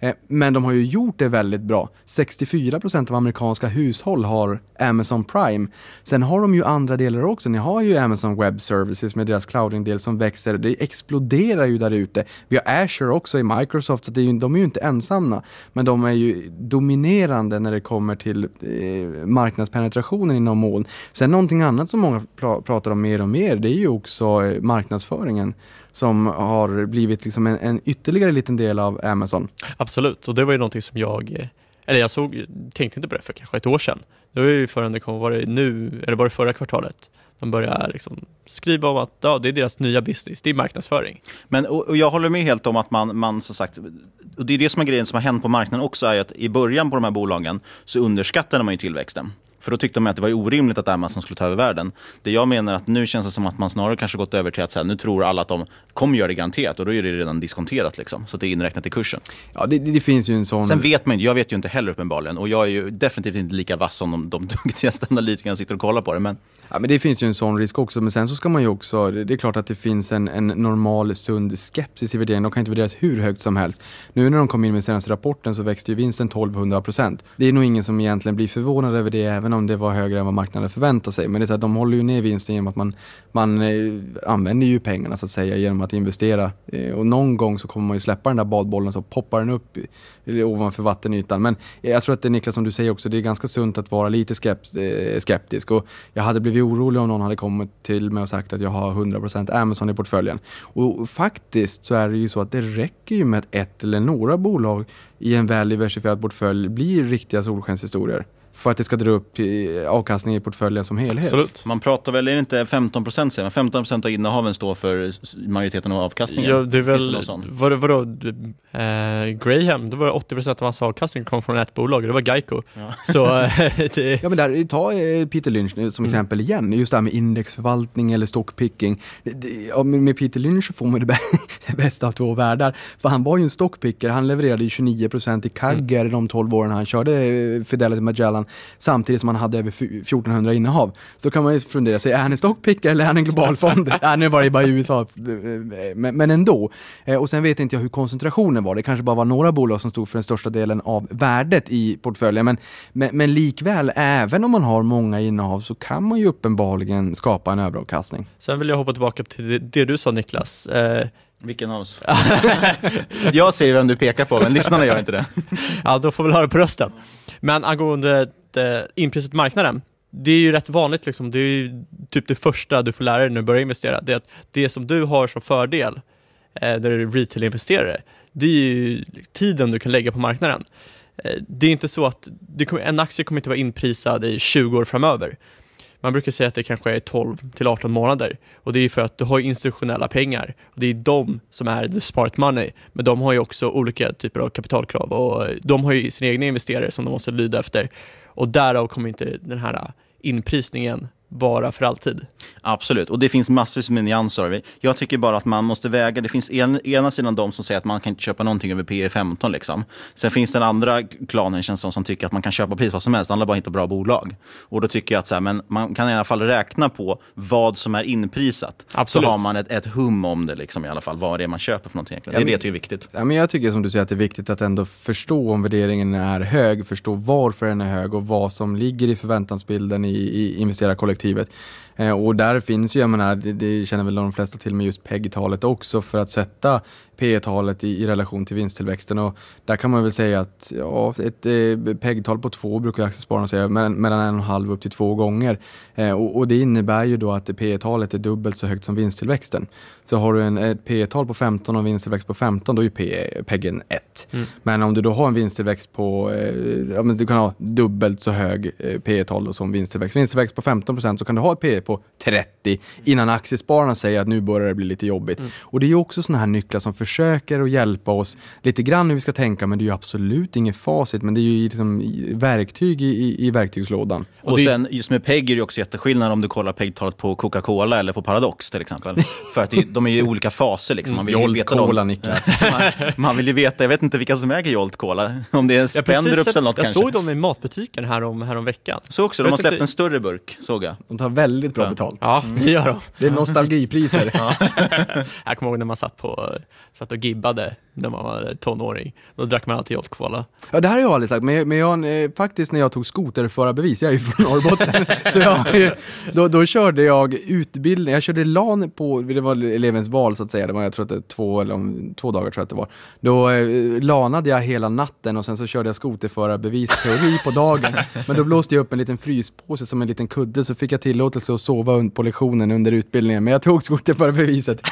Eh, men de har ju gjort det väldigt bra. 64% av amerikanska hushåll har Amazon Prime. Sen har de ju andra delar också. Ni har ju Amazon Web Services med deras clouding-del som växer. Det exploderar ju där ute. Vi har Azure också i Microsoft, så det är ju, de är ju inte ensamma. Men de är ju dominerande när det kommer till eh, marknadspenetrationen inom moln. Sen någonting annat som många pratar om mer och mer, det är ju också eh, marknadsföringen som har blivit liksom en, en, ytterligare liten del av Amazon. Absolut, och det var ju någonting som jag, eller jag såg, tänkte inte på det för kanske ett år sedan. Det var ju förrän det kom, var det nu, eller var det förra kvartalet? De börjar liksom skriva om att ja, det är deras nya business, det är marknadsföring. Men, och, och jag håller med helt om att man, man som sagt, och det är det som är grejen som har hänt på marknaden också, är att i början på de här bolagen så underskattade man ju tillväxten. För då tyckte man att det var orimligt att Amazon skulle ta över världen. Det jag menar att nu känns det som att man snarare kanske gått över till att säga, nu tror alla att de kommer göra det garanterat och då är det redan diskonterat liksom. Så det är inräknat i kursen. Ja, det, det, finns ju en sån... Sen vet man inte, jag vet ju inte heller uppenbarligen och jag är ju definitivt inte lika vass som de, de (laughs) duktigaste analytikerna sitter och kollar på det. Men... Ja, men det finns ju en sån risk också, men sen så ska man ju också, det är klart att det finns en, en normal sund skepsis i värderingen. De kan inte värderas hur högt som helst. Nu när de kom in med senaste rapporten så växte ju vinsten 1200 procent. Det är nog ingen som egentligen blir förvånad över det, även även om det var högre än vad marknaden förväntar sig. Men det är så att de håller ju ner vinsten genom att man, man eh, använder ju pengarna så att säga genom att investera. Eh, och någon gång så kommer man ju släppa den där badbollen så poppar den upp eh, ovanför vattenytan. Men jag tror att det Niklas som du säger också, det är ganska sunt att vara lite skeptisk. Och jag hade blivit orolig om någon hade kommit till mig och sagt att jag har 100% Amazon i portföljen. Och faktiskt så är det ju så att det räcker ju med att ett eller några bolag i en väl diversifierad portfölj blir riktiga solskenshistorier för att det ska dra upp avkastningen i portföljen som helhet. Absolut. Man pratar väl, är det inte 15 procent säger man? 15 procent av innehaven står för majoriteten av avkastningen? Ja, det är väl, vadå, vadå eh, Graham, då var det 80 procent av hans avkastning kom från ett bolag, det var Geico. Ja. (laughs) Så, det... ja men där, ta eh, Peter Lynch som mm. exempel igen, just det här med indexförvaltning eller stockpicking. Ja, med Peter Lynch får man (laughs) det bästa av två världar. För han var ju en stockpicker, han levererade ju 29 procent i Kagger mm. de 12 åren han körde eh, Fidelity Magellan Finland samtidigt som han hade över 1400 innehav. Så då kan man ju fundera sig, är han en stockpicker eller är han en global fond? (laughs) Nej, nu var det bara i USA, men, men ändå. Eh, och sen vet inte jag hur koncentrationen var, det kanske bara var några bolag som stod för den största delen av värdet i portföljen. Men, men, men likväl, även om man har många innehav så kan man ju uppenbarligen skapa en överavkastning. Sen vill jag hoppa tillbaka till det, det du sa Niklas. Eh, vilken av oss? (laughs) jag ser vem du pekar på, men lyssnarna gör inte det. (laughs) ja, då får vi höra på rösten. Men angående inpriset marknaden, det är ju rätt vanligt, liksom. det är ju typ det första du får lära dig när du börjar investera. Det är att det som du har som fördel, eh, där du är retail-investerare, det är ju tiden du kan lägga på marknaden. Eh, det är inte så att, kommer, en aktie kommer inte vara inprisad i 20 år framöver. Man brukar säga att det kanske är 12 till 18 månader. Och det är för att du har institutionella pengar. Och det är de som är the smart money. Men de har ju också olika typer av kapitalkrav. Och de har ju sina egna investerare som de måste lyda efter. Och därav kommer inte den här inprisningen vara för alltid. Absolut, och det finns massvis med nyanser. Jag tycker bara att man måste väga, det finns en, ena sidan de som säger att man kan inte köpa någonting över P 15 e liksom. Sen finns den andra klanen känns som, som tycker att man kan köpa precis vad som helst, det handlar bara hitta bra bolag. Och då tycker jag att så här, men man kan i alla fall räkna på vad som är inprisat. Absolut. Så har man ett, ett hum om det liksom, i alla fall, vad det är man köper för någonting. Egentligen. Det ja, men, det är ju viktigt. Ja, men jag tycker som du säger att det är viktigt att ändå förstå om värderingen är hög, förstå varför den är hög och vad som ligger i förväntansbilden i, i investerarkollektivet perspektivet och där finns ju, jag menar, det, det känner väl de flesta till med just PEG-talet också för att sätta P talet i, i, relation till vinsttillväxten. Och där kan man väl säga att ja, ett eh, PEG-tal på två brukar aktiespararna säga, mellan, mellan en och en halv upp till två gånger. Eh, och, och, det innebär ju då att P talet är dubbelt så högt som vinsttillväxten. Så har du en, ett P tal på 15 och en vinsttillväxt på 15, då är P, PEGen 1. Mm. Men om du då har en vinsttillväxt på, eh, ja, men du kan ha dubbelt så hög eh, P tal som vinsttillväxt. Vinsttillväxt på 15 procent så kan du ha ett P på 30 innan aktiespararna säger att nu börjar det bli lite jobbigt. Mm. Och det är ju också sådana här nycklar som försöker att hjälpa oss lite grann hur vi ska tänka, men det är ju absolut inget facit, men det är ju liksom verktyg i, i, i verktygslådan. Och, och sen just med PEG är det också jätteskillnad om du kollar PEG-talet på Coca-Cola eller på Paradox till exempel. (laughs) För att det, de är ju i olika faser liksom. Man vill Jolt veta Cola, dem. Niklas. (laughs) man, man, vill ju veta, jag vet inte vilka som äger Jolt Cola. Om det är Spendrups eller något jag kanske. Jag såg dem i matbutiken här om, här om veckan. Så också, de har släppt en större burk, såg jag. De tar väldigt bra betalt. Ja, det gör de. Det är nostalgipriser. (laughs) ja. Jag kommer ihåg när man satt, på, satt och gibbade när man var tonåring. Då drack man alltid Jolt Cola. Ja, det här har jag aldrig sagt, men, men jag, eh, faktiskt när jag tog skoterförarbevis, jag är ju från Norrbotten, (laughs) så jag, då, då körde jag utbildning, jag körde LAN på, det var elevens val så att säga, det var jag tror att det två, eller om, två dagar tror jag att det var. Då eh, lanade jag hela natten och sen så körde jag skoterförarbevis teori på dagen. Men då blåste jag upp en liten fryspåse som en liten kudde så fick jag tillåtelse att sova på lektionen under utbildningen, men jag tog skoterförarbeviset. (laughs)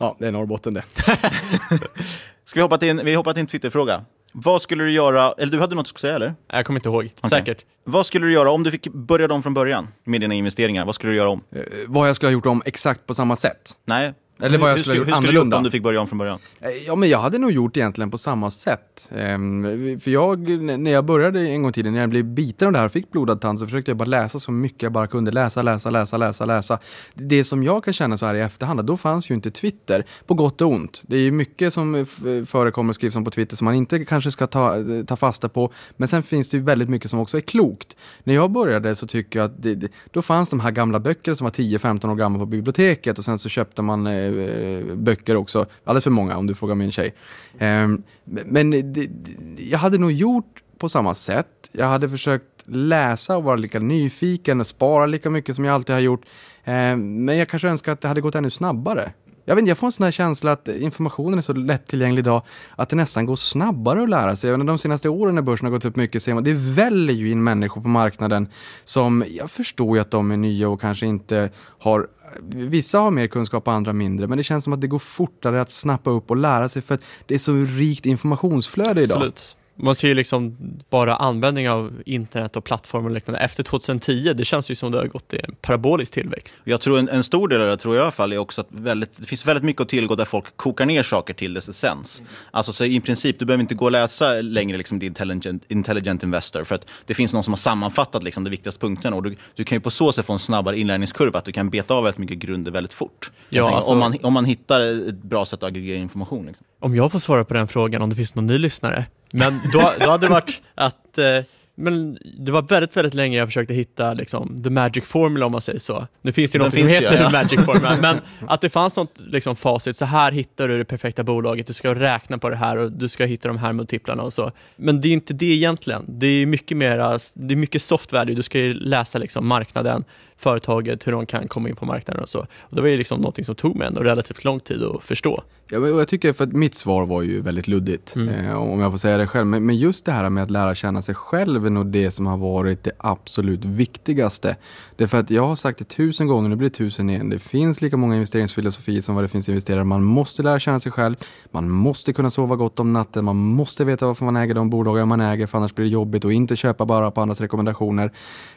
Ja, det är Norrbotten det. (laughs) Ska vi hoppa till en, vi hoppar till en Twitterfråga. Vad skulle du göra, eller du hade något att säga eller? Jag kommer inte ihåg, okay. säkert. Vad skulle du göra om du fick börja om från början med dina investeringar? Vad skulle du göra om? Eh, vad jag skulle ha gjort om exakt på samma sätt? Nej, eller vad jag skulle, hur, skulle, hur skulle du gjort om du fick börja om från början? Eh, ja, men jag hade nog gjort egentligen på samma sätt. Ehm, för jag, när jag började en gång i tiden, när jag blev biten av det här och fick blodad tand, så försökte jag bara läsa så mycket jag bara kunde. Läsa, läsa, läsa, läsa, läsa. Det som jag kan känna så här i efterhand, då fanns ju inte Twitter, på gott och ont. Det är ju mycket som förekommer och skrivs om på Twitter som man inte kanske ska ta, ta fasta på. Men sen finns det ju väldigt mycket som också är klokt. När jag började så tycker jag att det, då fanns de här gamla böckerna som var 10-15 år gamla på biblioteket och sen så köpte man eh, Eh, böcker också. Alldeles för många om du frågar min tjej. Ehm, men det, jag hade nog gjort på samma sätt. Jag hade försökt läsa och vara lika nyfiken och spara lika mycket som jag alltid har gjort. Ehm, men jag kanske önskar att det hade gått ännu snabbare. Jag, vet inte, jag får en sån här känsla att informationen är så lättillgänglig idag att det nästan går snabbare att lära sig. de senaste åren när börsen har gått upp mycket ser man, det väller ju in människor på marknaden som, jag förstår ju att de är nya och kanske inte har Vissa har mer kunskap och andra mindre, men det känns som att det går fortare att snappa upp och lära sig för att det är så rikt informationsflöde idag. Absolut. Man ser ju liksom bara användning av internet och plattformar och liknande efter 2010, det känns ju som det har gått i en parabolisk tillväxt. Jag tror en, en stor del av det, tror jag i alla fall, är också att väldigt, det finns väldigt mycket att tillgå där folk kokar ner saker till dess essens. Mm. Alltså så i princip, du behöver inte gå och läsa längre liksom, The Intelligent, Intelligent Investor, för att det finns någon som har sammanfattat liksom, de viktigaste punkterna och du, du kan ju på så sätt få en snabbare inlärningskurva, att du kan beta av väldigt mycket grunder väldigt fort. Ja, tänker, alltså, om, man, om man hittar ett bra sätt att aggregera information. Liksom. Om jag får svara på den frågan, om det finns någon ny lyssnare, men då, då hade det varit att eh, men det var väldigt, väldigt länge jag försökte hitta liksom, the magic formula om man säger så. Nu finns det ju något som heter ja. the (laughs) magic formula, men (laughs) att det fanns något liksom, facit, så här hittar du det perfekta bolaget, du ska räkna på det här och du ska hitta de här multiplarna och så. Men det är inte det egentligen. Det är mycket mer, det är mycket soft value, du ska ju läsa liksom, marknaden, företaget, hur de kan komma in på marknaden och så. Och det var ju liksom någonting som tog mig ändå relativt lång tid att förstå. Ja, men jag tycker för att mitt svar var ju väldigt luddigt, Mm. eh, om jag får säga det själv. Men, men just det här med att lära känna sig själv är nog det som har varit det absolut viktigaste. Det är för att jag har sagt det tusen gånger, nu blir det tusen igen. Det finns lika många investeringsfilosofier som vad det finns investerare. Man måste lära känna sig själv, man måste kunna sova gott om natten, man måste veta varför man äger de bolagen man äger, för annars blir det jobbigt och inte köpa bara på andras rekommendationer.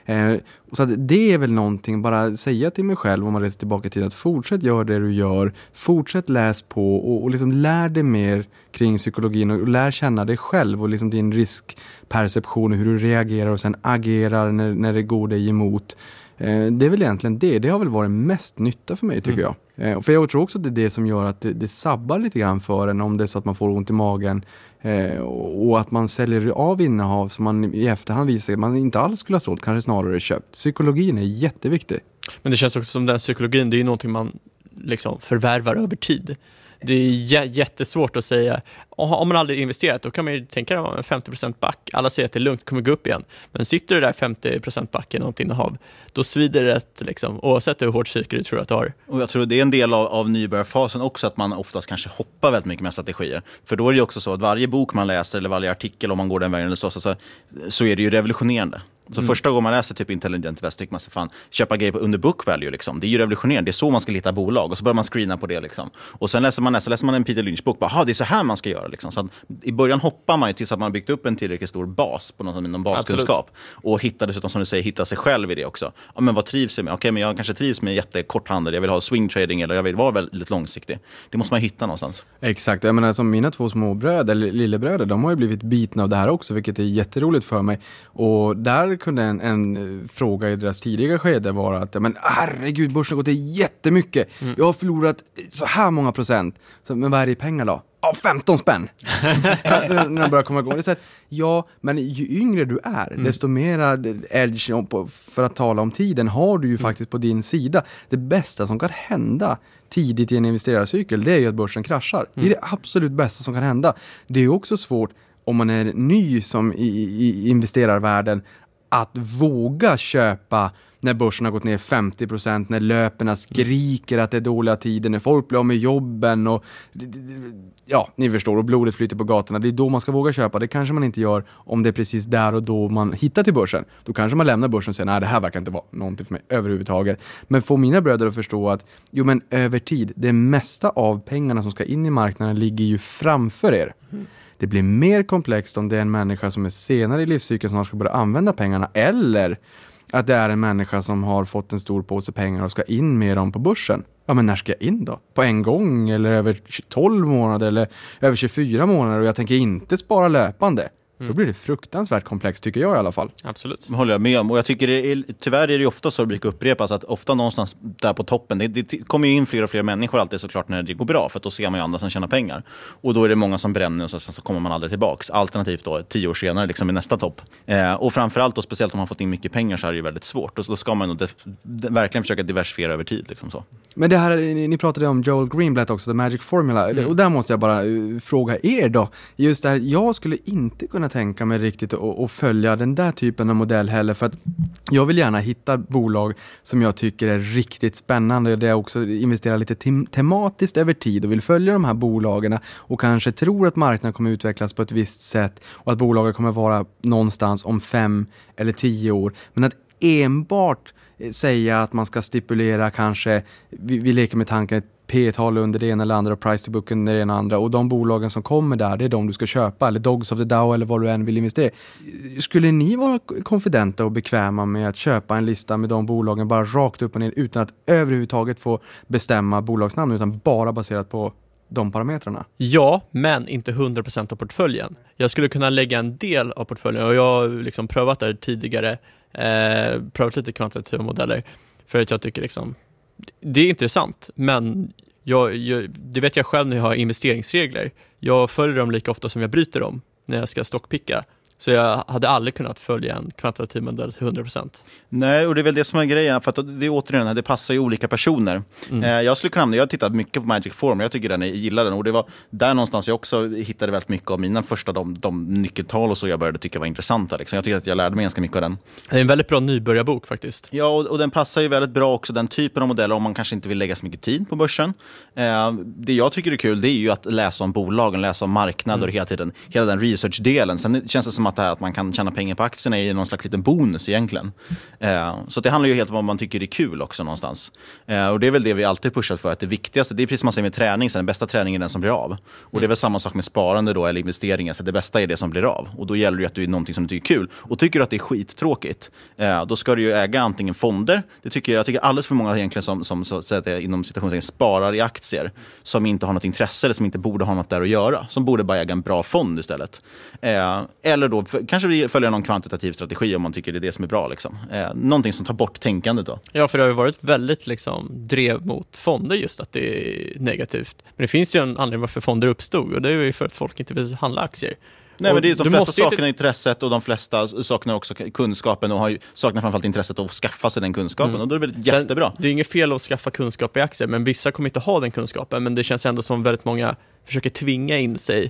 Eh, så det är väl någonting, bara säga till mig själv om man reser tillbaka till att fortsätt gör det du gör, fortsätt läs på och, och liksom lär dig mer kring psykologin och, och lär känna dig själv och liksom din riskperception och hur du reagerar och sen agerar när, när det går dig emot. Eh, det är väl egentligen det. Det har väl varit mest nytta för mig tycker Mm. jag. Eh, för jag tror också att det är det som gör att det, det sabbar lite grann för en om det är så att man får ont i magen eh, och att man säljer av innehav som man i efterhand visar att man inte alls skulle ha sålt, kanske snarare köpt. Psykologin är jätteviktig. Men det känns också som den psykologin, det är ju någonting man liksom förvärvar över tid. Det är jättesvårt att säga, har man aldrig investerat då kan man ju tänka att 50% back, alla säger att det är lugnt, det kommer gå upp igen. Men sitter du där 50% back i något innehav, då svider det rätt, liksom, oavsett hur hårt psyke du tror att du har. Och jag tror det är en del av, av nybörjarfasen också, att man oftast kanske hoppar väldigt mycket med strategier. För då är det ju också så att varje bok man läser, eller varje artikel, om man går den vägen, eller så, så, så, så är det ju revolutionerande. Så Mm. första gången man läser typ Intelligent Invest tycker man sig fan, köpa grejer på under book value. Liksom. Det är ju revolutionerande. Det är så man ska hitta bolag. Och så börjar man screena på det. Liksom. Och sen läser man nästa, läser man en Peter Lynch-bok. Bara, "Aha, det är så här man ska göra. Liksom. Så att I början hoppar man ju tills att man har byggt upp en tillräckligt stor bas på någon, någon baskunskap. Och hittar dessutom, som du säger, hitta sig själv i det också. Ja, men vad trivs jag med? Okej, men jag kanske trivs med jättekort handel. Jag vill ha swing trading eller jag vill vara väldigt långsiktig. Det måste man hitta någonstans. Exakt, jag menar som mina två småbröder, eller lillebröder, de har ju blivit bitna av det här också, vilket är jätteroligt för mig. Och där kunde en, en eh, fråga i deras tidiga skede vara att, men herregud, börsen har gått ner jättemycket. Jag har förlorat så här många procent. Så, men vad är det i pengar då? Ja, 15 spänn! (laughs) När de börjar komma igång. Det är så här, ja, men ju yngre du är, desto mera edge för att tala om tiden har du ju faktiskt på din sida. Det bästa som kan hända tidigt i en investerarcykel, det är ju att börsen kraschar. Det är det absolut bästa som kan hända. Det är också svårt om man är ny som i, i, i investerarvärlden att våga köpa när börsen har gått ner 50%, när löperna skriker att det är dåliga tider, när folk blir av med jobben och ja, ni förstår, och blodet flyter på gatorna. Det är då man ska våga köpa. Det kanske man inte gör om det är precis där och då man hittar till börsen. Då kanske man lämnar börsen och säger nej, det här verkar inte vara någonting för mig överhuvudtaget. Men få mina bröder att förstå att, jo men över tid, det mesta av pengarna som ska in i marknaden ligger ju framför er. Det blir mer komplext om det är en människa som är senare i livscykeln som ska börja använda pengarna eller att det är en människa som har fått en stor påse pengar och ska in med dem på börsen. Ja, men när ska jag in då? På en gång eller över 12 månader eller över 24 månader och jag tänker inte spara löpande. Då blir det fruktansvärt komplext tycker jag i alla fall. Absolut. Det håller jag med om. Och jag tycker det är, tyvärr är det ju ofta så det brukar upprepas att ofta någonstans där på toppen, det, det kommer ju in fler och fler människor alltid såklart när det går bra, för att då ser man ju andra som tjänar pengar. Och då är det många som bränner och så, sen så kommer man aldrig tillbaks. Alternativt då tio år senare liksom i nästa topp. Eh, och framförallt då, speciellt om man fått in mycket pengar så är det ju väldigt svårt. Och då ska man nog verkligen försöka diversifiera över tid. Liksom så. Men det här, ni, pratade om Joel Greenblatt också, The Magic Formula. Och där måste jag bara eh, fråga er då. Just det här, jag skulle inte kunna tänka mig riktigt att följa den där typen av modell heller. För att jag vill gärna hitta bolag som jag tycker är riktigt spännande. Där jag också investerar lite tem- tematiskt över tid och vill följa de här bolagen och kanske tror att marknaden kommer utvecklas på ett visst sätt och att bolaget kommer vara någonstans om fem eller tio år. Men att enbart eh, säga att man ska stipulera kanske, vi, vi leker med tanken P-tal under det ena eller andra och price to book under det ena eller andra och de bolagen som kommer där, det är de du ska köpa eller Dogs of the Dow eller vad du än vill investera i. Skulle ni vara konfidenta och bekväma med att köpa en lista med de bolagen bara rakt upp och ner utan att överhuvudtaget få bestämma bolagsnamn utan bara baserat på de parametrarna? Ja, men inte 100% av portföljen. Jag skulle kunna lägga en del av portföljen och jag har liksom prövat det här tidigare, eh, prövat lite kvantitativa modeller för att jag tycker liksom, det är intressant, men jag, jag, det vet jag själv när jag har investeringsregler. Jag följer dem lika ofta som jag bryter dem när jag ska stockpicka. Så jag hade aldrig kunnat följa en kvantitativ modell till 100%. Nej, och det är väl det som är grejen. För att det är återigen, det passar ju olika personer. Mm. Eh, jag skulle kunna jag har tittat mycket på Magic Form, jag tycker den, jag gillar den. Och det var där någonstans jag också hittade väldigt mycket av mina första de, de nyckeltal och så jag började tycka var intressanta. Liksom. Jag tycker att jag lärde mig ganska mycket av den. Det är en väldigt bra nybörjarbok faktiskt. Ja, och, och den passar ju väldigt bra också, den typen av modeller, om man kanske inte vill lägga så mycket tid på börsen. Eh, det jag tycker är kul, det är ju att läsa om bolagen, läsa om marknader Mm. hela tiden, hela den research-delen. Sen känns det som att, att det här, att man kan tjäna pengar på aktierna är någon slags liten bonus egentligen. Eh, så det handlar ju helt om vad man tycker är kul också någonstans. Eh, och det är väl det vi alltid pushat för, att det viktigaste, det är precis som man säger med träning, så den bästa träningen är den som blir av. Och det är väl samma sak med sparande då, eller investeringar, så det bästa är det som blir av. Och då gäller det ju att du är någonting som du tycker är kul. Och tycker du att det är skittråkigt, eh, då ska du ju äga antingen fonder, det tycker jag, jag tycker alldeles för många egentligen som, som så, att säga, inom citationstecken sparar i aktier, som inte har något intresse eller som inte borde ha något där att göra, som borde bara äga en bra fond istället. Eh, eller då för, kanske vi följa någon kvantitativ strategi om man tycker det är det som är bra. Liksom. Eh, någonting som tar bort tänkandet då. Ja, för det har ju varit väldigt liksom, drev mot fonder just att det är negativt. Men det finns ju en anledning varför fonder uppstod och det är ju för att folk inte vill handla aktier. Nej, men det är, de flesta saknar intresset och de flesta saknar också kunskapen och har ju, saknar framförallt intresset att skaffa sig den kunskapen. Mm. Och då är det väl jättebra. Det är inget fel att skaffa kunskap i aktier, men vissa kommer inte ha den kunskapen. Men det känns ändå som väldigt många försöker tvinga in sig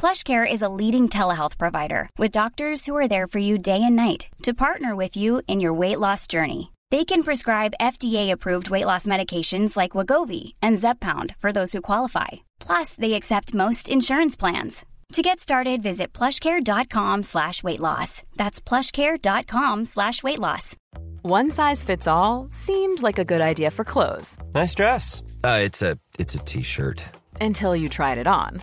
PlushCare is a leading telehealth provider with doctors who are there for you day and night to partner with you in your weight loss journey. They can prescribe FDA-approved weight loss medications like Wagovi and Zepbound for those who qualify. Plus, they accept most insurance plans. To get started, visit plushcare.com slash weight loss. That's plushcare.com slash weight loss. One size fits all seemed like a good idea for clothes Nice dress. Uh, it's a it's a t-shirt. until you tried it on.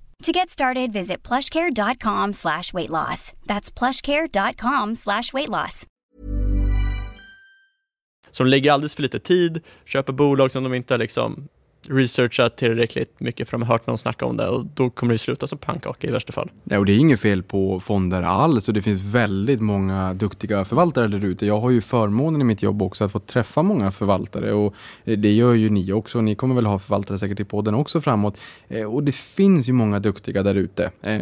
To get started, visit plushcare.com slash weight loss. That's plushcare.com slash weight loss. Så de lägger alldeles för lite tid, köper bolag som de inte har liksom researchat tillräckligt mycket för de har hört någon snacka om det och då kommer det sluta som pannkaka i värsta fall. Ja, och det är inget fel på fonder alls och det finns väldigt många duktiga förvaltare där ute. Jag har ju förmånen i mitt jobb också att få träffa många förvaltare och eh, det gör ju ni också. Ni kommer väl ha förvaltare säkert i podden också framåt. Eh, och det finns ju många duktiga där ute. Eh,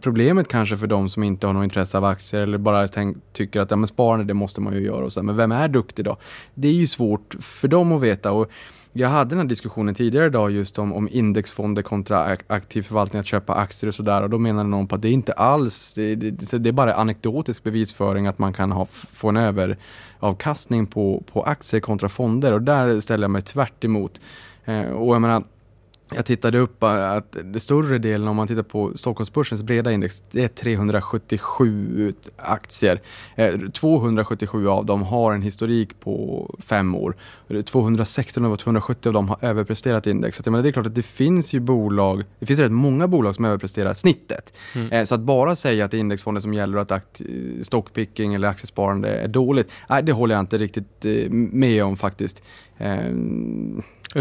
problemet kanske för de som inte har något intresse av aktier eller bara tänk, tycker att ja, men sparande det måste man ju göra och så. Men vem är duktig då? Det är ju svårt för dem att veta. Och jag hade den här diskussionen tidigare idag just om, om indexfonder kontra aktiv förvaltning, att köpa aktier och sådär. Och då menade någon på att det är inte alls, det, det, det är bara anekdotisk bevisföring att man kan ha, få en överavkastning på, på aktier kontra fonder. Och där ställer jag mig tvärt emot. Eh, och jag menar, jag tittade upp att det större delen, om man tittar på Stockholmsbörsens breda index, det är 377 aktier. 277 av dem har en historik på fem år. 216 av 270 av dem har överpresterat index. Så det är klart att det finns ju bolag, det finns rätt många bolag som överpresterar snittet. Mm. Så att bara säga att det är indexfonder som gäller och att stockpicking eller aktiesparande är dåligt, nej, det håller jag inte riktigt med om faktiskt.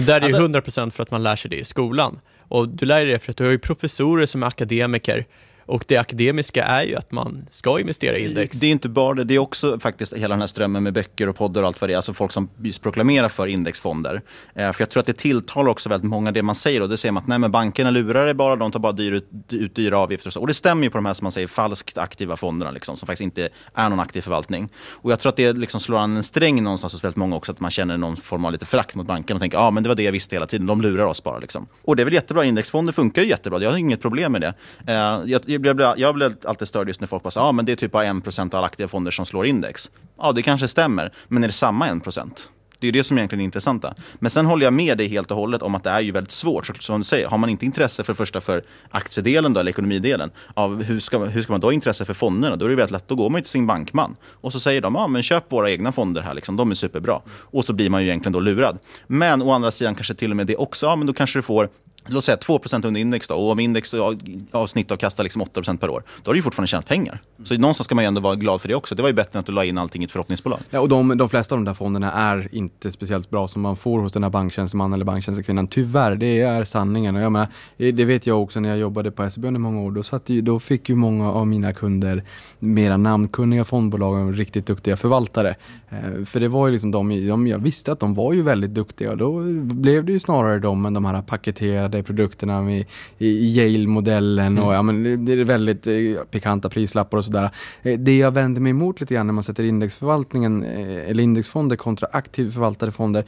Där är ju 100% för att man lär sig det i skolan. Och du lär dig det för att du har ju professorer som är akademiker och det akademiska är ju att man ska investera i index. Det är inte bara det, det är också faktiskt hela den här strömmen med böcker och poddar och allt vad det är. Alltså folk som proklamerar för indexfonder. Eh, för jag tror att det tilltalar också väldigt många det man säger. Och det säger man att nej, men bankerna lurar det bara, de tar bara dyr, ut, dyra avgifter. Och, så. och det stämmer ju på de här som man säger falskt aktiva fonderna, liksom, som faktiskt inte är någon aktiv förvaltning. Och jag tror att det liksom slår an en sträng någonstans hos väldigt många också, att man känner någon form av lite förakt mot bankerna och tänker ja ah, men det var det jag visste hela tiden, de lurar oss bara. Liksom. Och det är väl jättebra, indexfonder funkar ju jättebra, jag har inget problem med det. Eh, jag, jag, blir jag blir alltid störd just när folk bara säger ah, men det är typ bara 1% av alla aktiva fonder som slår index. Ja, det kanske stämmer, men är det samma 1%? Det är det som egentligen är intressanta. Men sen håller jag med dig helt och hållet om att det är ju väldigt svårt. Så, som du säger, har man inte intresse för första för aktiedelen då, eller ekonomidelen, av hur, ska, hur ska man då ha intresse för fonderna? Då är det väldigt lätt, då går man till sin bankman och så säger de, ja men köp våra egna fonder här, liksom, de är superbra. Och så blir man ju egentligen då lurad. Men å andra sidan kanske till och med det också, ja men då kanske du får låt säga 2% under index då, och om index av snittavkastar liksom 8% per år, då har du ju fortfarande tjänat pengar. Så någonstans ska man ju ändå vara glad för det också. Det var ju bättre än att du la in allting i ett förhoppningsbolag. Ja, och de, de flesta av de där fonderna är inte speciellt bra som man får hos den här banktjänstemannen eller banktjänstekvinnan. Tyvärr, det är sanningen. Och jag menar, det vet jag också när jag jobbade på SEB under många år. Då, satt då fick ju många av mina kunder mera namnkunniga fondbolag och riktigt duktiga förvaltare. Eh, för det var ju liksom de, de, jag visste att de var ju väldigt duktiga. Då blev det ju snarare de än de här paketerade produkterna med, i Yale-modellen mm. och ja, men det är väldigt eh, pikanta prislappar och sådär. Eh, det jag vänder mig emot lite grann när man sätter indexförvaltningen eller indexfonder kontra aktivt förvaltade fonder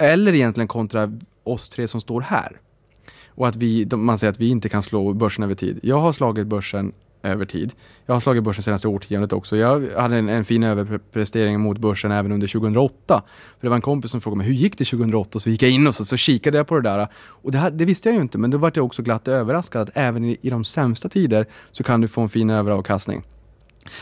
eller egentligen kontra oss tre som står här. Och att vi, man säger att vi inte kan slå börsen över tid. Jag har slagit börsen över tid. Jag har slagit börsen senaste årtiondet också. Jag hade en, en fin överprestering mot börsen även under 2008. För Det var en kompis som frågade mig hur gick det 2008? Så gick jag in och så, så kikade jag på det där. Och det, här, det visste jag ju inte, men då var jag också glatt överraskad att även i, i de sämsta tider så kan du få en fin överavkastning.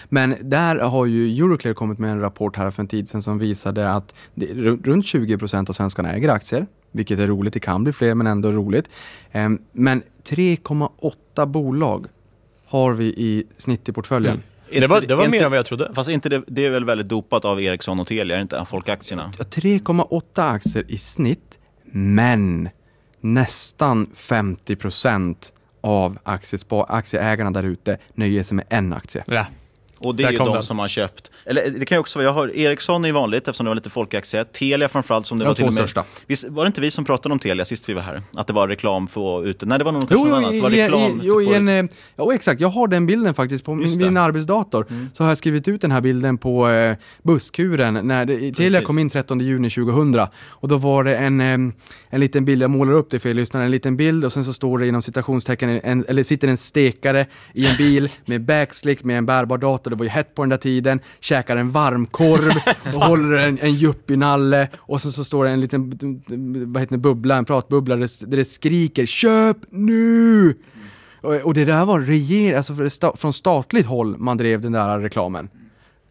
Men där har ju Euroclear kommit med en rapport här för en tid sedan som visade att det, runt 20% av svenskarna äger aktier, vilket är roligt. Det kan bli fler, men ändå roligt. Ehm, men 3,8 bolag har vi i snitt i portföljen. Mm. Det var, det var mer än vad jag trodde. Fast inte det, det är väl väldigt dopat av Ericsson och Telia, inte? Folkaktierna. 3,8 aktier i snitt, men nästan 50 procent av aktieägarna där ute nöjer sig med en aktie. Ja. Och det är ju de den. som har köpt. Eller det kan ju också vara, jag har, Ericsson är ju vanligt eftersom det var lite folkaktie. Telia framförallt som det de var till och med. Största. Visst, var det inte vi som pratade om Telia sist vi var här? Att det var reklam för ute. Nej, det var nog kanske något annat. Det var reklam. Jo, jo, en, eh, ja, exakt. Jag har den bilden faktiskt på min, min arbetsdator. Mm. Så har jag skrivit ut den här bilden på eh, busskuren när det, Telia kom in 13 juni 2000. Och då var det en, eh, en liten bild, jag målar upp det för er lyssnare, en liten bild och sen så står det inom citationstecken, en, eller sitter en stekare i en bil (laughs) med backslick med en bärbar dator. Det var ju hett på den där tiden, käkar en varmkorv (laughs) och håller en, en yuppie-nalle och så, så står det en liten vad heter det, bubbla, en pratbubbla där det skriker “Köp nu!” och, och det där var reger, alltså från statligt håll man drev den där reklamen.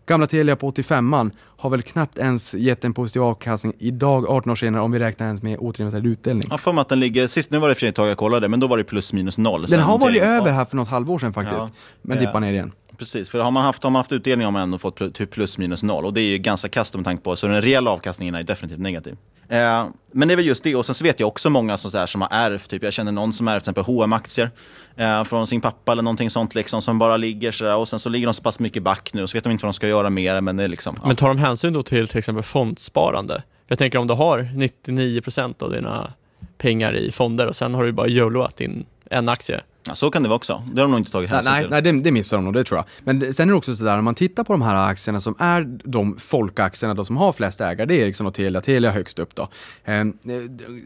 Gamla Telia på 85an har väl knappt ens gett en positiv avkastning idag, 18 år senare, om vi räknar ens med återinvesterad utdelning. Jag får mig att den ligger, sist nu var det för ett tag jag kollade, men då var det plus minus noll. Den har varit över här för något halvår sedan faktiskt, ja. men dippar ner igen. Precis, för har man haft, har man haft utdelning har man ändå fått typ plus minus noll och det är ju ganska kast med tanke på, så den reella avkastningen är definitivt negativ. Eh, men det är väl just det, och sen så vet jag också många som, där, som har ärvt, typ jag känner någon som har ärvt till exempel hm aktier eh, från sin pappa eller någonting sånt liksom, som bara ligger sådär och sen så ligger de så pass mycket back nu och så vet de inte vad de ska göra mer. Men, det är liksom, ja. men tar de hänsyn då till till exempel fondsparande? Jag tänker om du har 99% av dina pengar i fonder och sen har du bara YOLOat in en aktie Ja, så kan det vara också. Det har de nog inte tagit hänsyn nej, till. Nej, det, det missar de nog, det tror jag. Men sen är det också sådär, om man tittar på de här aktierna som är de folkaktierna då, som har flest ägare, det är Ericsson och Telia, Telia högst upp då. Eh,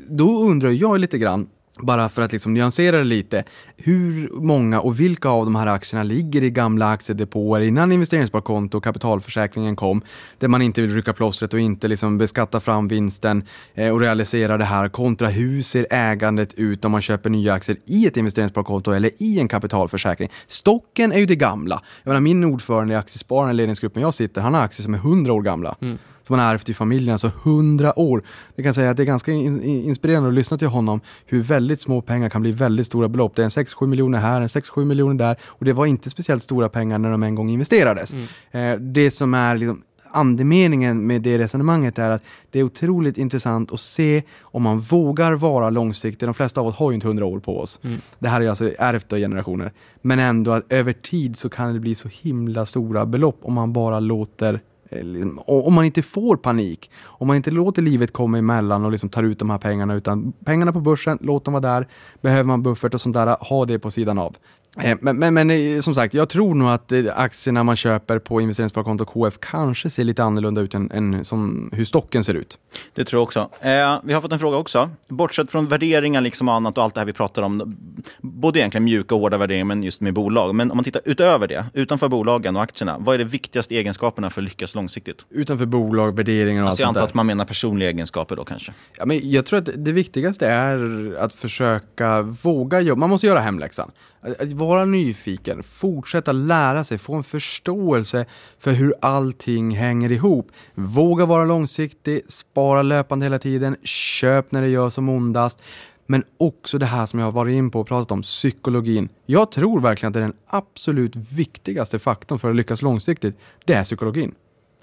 då undrar jag lite grann, bara för att liksom nyansera det lite, hur många och vilka av de här aktierna ligger i gamla aktiedepåer innan investeringssparkonto och kapitalförsäkringen kom, där man inte vill rycka plåstret och inte liksom beskatta fram vinsten eh, och realisera det här, kontra hur ser ägandet ut om man köper nya aktier i ett investeringssparkonto eller i en kapitalförsäkring. Stocken är ju det gamla. Jag menar, min ordförande i Aktiespararna, ledningsgruppen jag sitter, han har aktier som är 100 år gamla. Mm som han har ärvt i familjen, alltså 100 år. Jag kan säga att det är ganska inspirerande att lyssna till honom, hur väldigt små pengar kan bli väldigt stora belopp. Det är en 6-7 miljoner här, en 6-7 miljoner där och det var inte speciellt stora pengar när de en gång investerades. Mm. Eh, det som är liksom andemeningen med det resonemanget är att det är otroligt intressant att se om man vågar vara långsiktig. De flesta av oss har ju inte 100 år på oss. Mm. Det här är alltså ärvt av generationer. Men ändå att över tid så kan det bli så himla stora belopp om man bara låter liksom, om man inte får panik, om man inte låter livet komma emellan och liksom tar ut de här pengarna, utan pengarna på börsen, låt dem vara där. Behöver man buffert och sånt där, ha det på sidan av. Eh, men, men, men, eh, som sagt, jag tror nog att aktierna man köper på investeringssparkonto KF kanske ser lite annorlunda ut än, än som hur stocken ser ut. Det tror jag också. Eh, vi har fått en fråga också. Bortsett från värderingar liksom och annat och allt det här vi pratar om, både egentligen mjuka och hårda värderingar, men just med bolag. Men om man tittar utöver det, utanför bolagen och aktierna, vad är de viktigaste egenskaperna för att lyckas långsiktigt? Utanför bolag, värderingar och alltså, allt sånt Jag antar att man menar personliga egenskaper då kanske? Ja, men jag tror att det viktigaste är att försöka våga jobba. Man måste göra hemläxan. Att vara nyfiken, fortsätta lära sig, få en förståelse för hur allting hänger ihop. Våga vara långsiktig, spara löpande hela tiden, köp när det gör som ondast. Men också det här som jag har varit in på och pratat om, psykologin. Jag tror verkligen att det är den absolut viktigaste faktorn för att lyckas långsiktigt. Det är psykologin.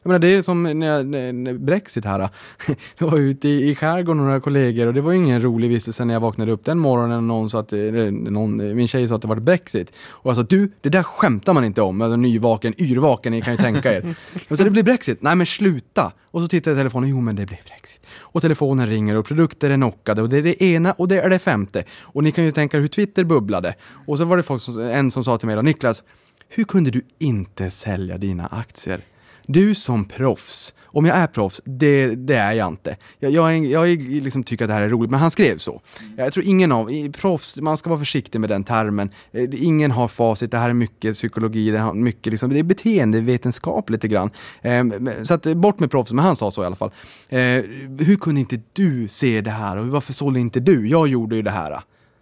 Jag menar, det är som när, när Brexit här. (laughs) Jag var ute i, i skärgården med några kollegor och det var ingen rolig vistelse när jag vaknade upp den morgonen och någon sa att, någon, min tjej sa att det var Brexit. Och jag sa, du, det där skämtar man inte om. Alltså, nyvaken, yrvaken, ni kan ju tänka er. (laughs) Jag sa, det blir Brexit. Nej men sluta. Och så tittar jag i telefonen, jo men det blir Brexit. Och telefonen ringer och produkter är knockade och det är det ena och det är det femte. Och ni kan ju tänka er hur Twitter bubblade. Och så var det folk som, en som sa till mig då, Niklas, hur kunde du inte sälja dina aktier? Du som proffs, om jag är proffs, det, det är jag inte. Jag, jag, jag liksom tycker att det här är roligt, men han skrev så. Jag tror ingen av, proffs, man ska vara försiktig med den termen. Eh, ingen har facit, det här är mycket psykologi, det, är mycket liksom, det är beteendevetenskap lite grann. Eh, så att, bort med proffs, men han sa så i alla fall. Eh, hur kunde inte du se det här och varför sålde inte du? Jag gjorde ju det här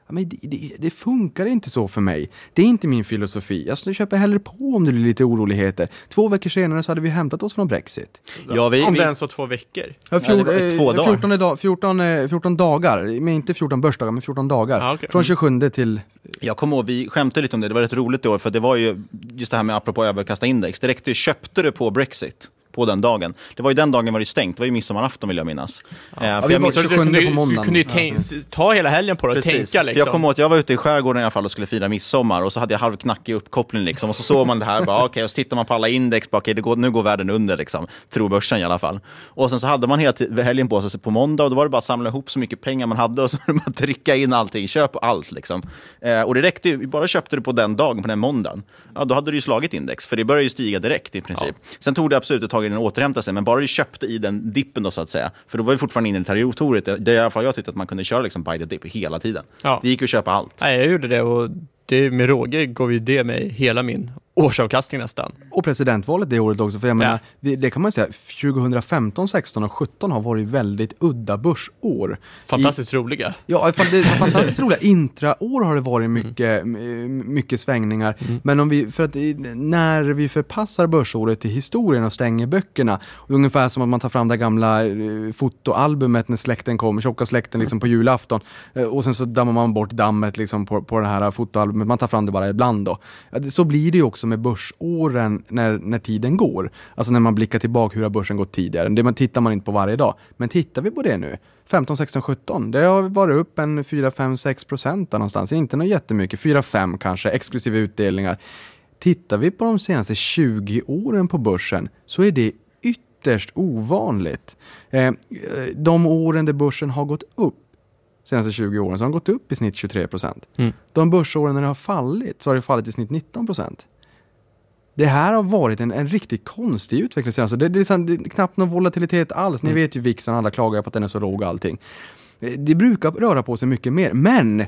men det, det, det, funkar inte så för mig. Det är inte min filosofi. Jag köper hellre på om det blir lite oroligheter. Två veckor senare så hade vi hämtat oss från Brexit. Ja, vi, om det ens var två veckor? Ja, fjol, ja, två dagar. 14, dag, 14, 14, dagar, men inte 14 börsdagar, men 14 dagar. Ah, okay. Från 27 till... Jag kommer ihåg, vi skämtade lite om det, det var rätt roligt i år, för det var ju just det här med apropå överkasta index. Direkt köpte du på Brexit på den dagen. Det var ju den dagen var det stängt, det var ju midsommarafton vill jag minnas. Ja. Eh, för jag minns, du, kunde, du kunde ju tänk, ta hela helgen på det och tänka liksom. För jag kommer ihåg att jag var ute i skärgården i alla fall och skulle fira midsommar och så hade jag halvknackig uppkoppling liksom och så såg man det här, bara, okay, och så tittar man på alla index, bara, okay, det går, nu går världen under liksom, tror börsen i alla fall. Och sen så hade man hela helgen på sig på måndag och då var det bara att samla ihop så mycket pengar man hade och så (laughs) man trycka in allting, köp allt liksom. Eh, och det räckte ju, bara köpte du på den dagen, på den måndagen, ja då hade du ju slagit index, för det började ju stiga direkt i princip. Ja. Sen tog det absolut ett tag innan det återhämtade sig, men bara du köpte i den dippen då så att säga, för då var vi fortfarande inne i territoriet, det är i alla fall jag tyckte att man kunde köra liksom by the dip hela tiden. Ja. Det gick att köpa allt. Nej, jag gjorde det och det, med råge går ju det med hela min årsavkastning nästan. Och presidentvalet det året också, för jag menar, det kan man säga, 2015, 16 och 17 har varit väldigt udda börsår. Fantastiskt I, roliga. Ja, det fantastiskt roliga. Intraår har det varit mycket, mm. mycket svängningar. Mm. Men om vi, för att när vi förpassar börsåret till historien och stänger böckerna, ungefär som att man tar fram det gamla eh, fotoalbumet när släkten kommer, tjocka släkten liksom på julafton, eh, och sen så dammar man bort dammet liksom på, på det här fotoalbumet, man tar fram det bara ibland då. Så blir det ju också också med börsåren när, när tiden går. Alltså när man blickar tillbaka, hur har börsen gått tidigare? Det man, tittar man inte på varje dag. Men tittar vi på det nu, 15, 16, 17, det har varit upp en 4, 5, 6 procent någonstans. Inte något jättemycket, 4, 5 kanske, exklusive utdelningar. Tittar vi på de senaste 20 åren på börsen så är det ytterst ovanligt. Eh, de åren där börsen har gått upp senaste 20 åren så har den gått upp i snitt 23 procent. Mm. De börsåren när det har fallit så har det fallit i snitt 19 procent. Det här har varit en, en riktigt konstig utveckling. Alltså det, det, är liksom, det är knappt någon volatilitet alls. Ni mm. vet ju VIXen, alla klagar på att den är så låg och allting. Det brukar röra på sig mycket mer, men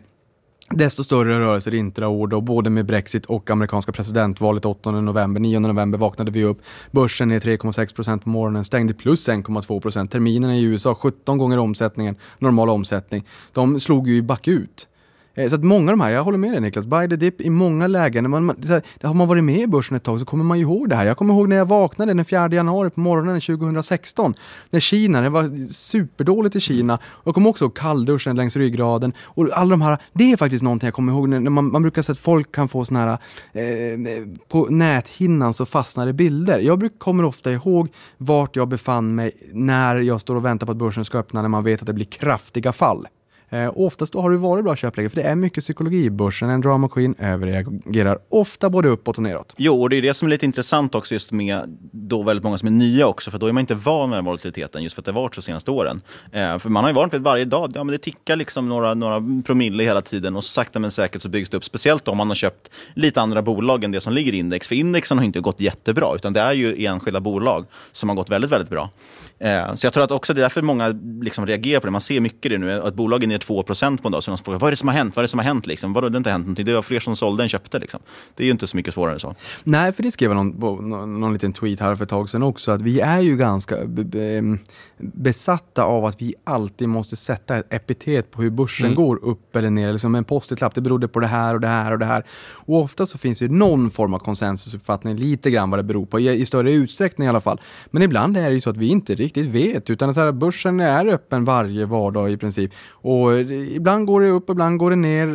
desto större rörelser intraår då, både med Brexit och amerikanska presidentvalet 8 november. 9 november vaknade vi upp. Börsen är 3,6 procent på morgonen, stängde plus 1,2 procent. Terminerna i USA 17 gånger omsättningen, normal omsättning. De slog ju back ut. Eh, så att många av de här, jag håller med dig Niklas, buy the dip i många lägen. När man, man, här, har man varit med i börsen ett tag så kommer man ju ihåg det här. Jag kommer ihåg när jag vaknade den 4 januari på morgonen 2016. När Kina, det var superdåligt i Kina. Jag kommer också ihåg kallduschen längs ryggraden. Och alla de här, det är faktiskt någonting jag kommer ihåg. När man, man brukar säga att folk kan få såna här, eh, på näthinnan så fastnar det bilder. Jag bruk, kommer ofta ihåg vart jag befann mig när jag står och väntar på att börsen ska öppna när man vet att det blir kraftiga fall. Eh, oftast då har det varit bra köpläge, för det är mycket psykologi i börsen. En drama queen överreagerar ofta både uppåt och neråt. Jo, och det är det som är lite intressant också just med då väldigt många som är nya också, för då är man inte van med den volatiliteten just för att det har varit så senaste åren. Eh, för man har ju varit med varje dag, ja men det tickar liksom några, några promille hela tiden och så sakta men säkert så byggs det upp, speciellt om man har köpt lite andra bolag än det som ligger i index, för indexen har inte gått jättebra, utan det är ju enskilda bolag som har gått väldigt, väldigt bra. Eh, så jag tror att också det är därför många liksom reagerar på det. Man ser mycket det nu, att bolagen är 2% på en dag. Så de frågar, vad är det som har hänt? Vad är det som har hänt? Liksom? Vadå, det har inte hänt någonting. Det var fler som sålde än köpte. Liksom. Det är ju inte så mycket svårare än så. Nej, för det skrev någon, någon, någon liten tweet här för ett tag sedan också, att vi är ju ganska be, be, besatta av att vi alltid måste sätta ett epitet på hur börsen mm. går upp eller ner, eller som en post-it-lapp. Det berodde på det här och det här och det här. Och ofta så finns det någon form av konsensusuppfattning, lite grann vad det beror på, i, i större utsträckning i alla fall. Men ibland är det ju så att vi inte riktigt vet, utan så här, börsen är öppen varje vardag i princip. Och ibland går det upp, ibland går det ner,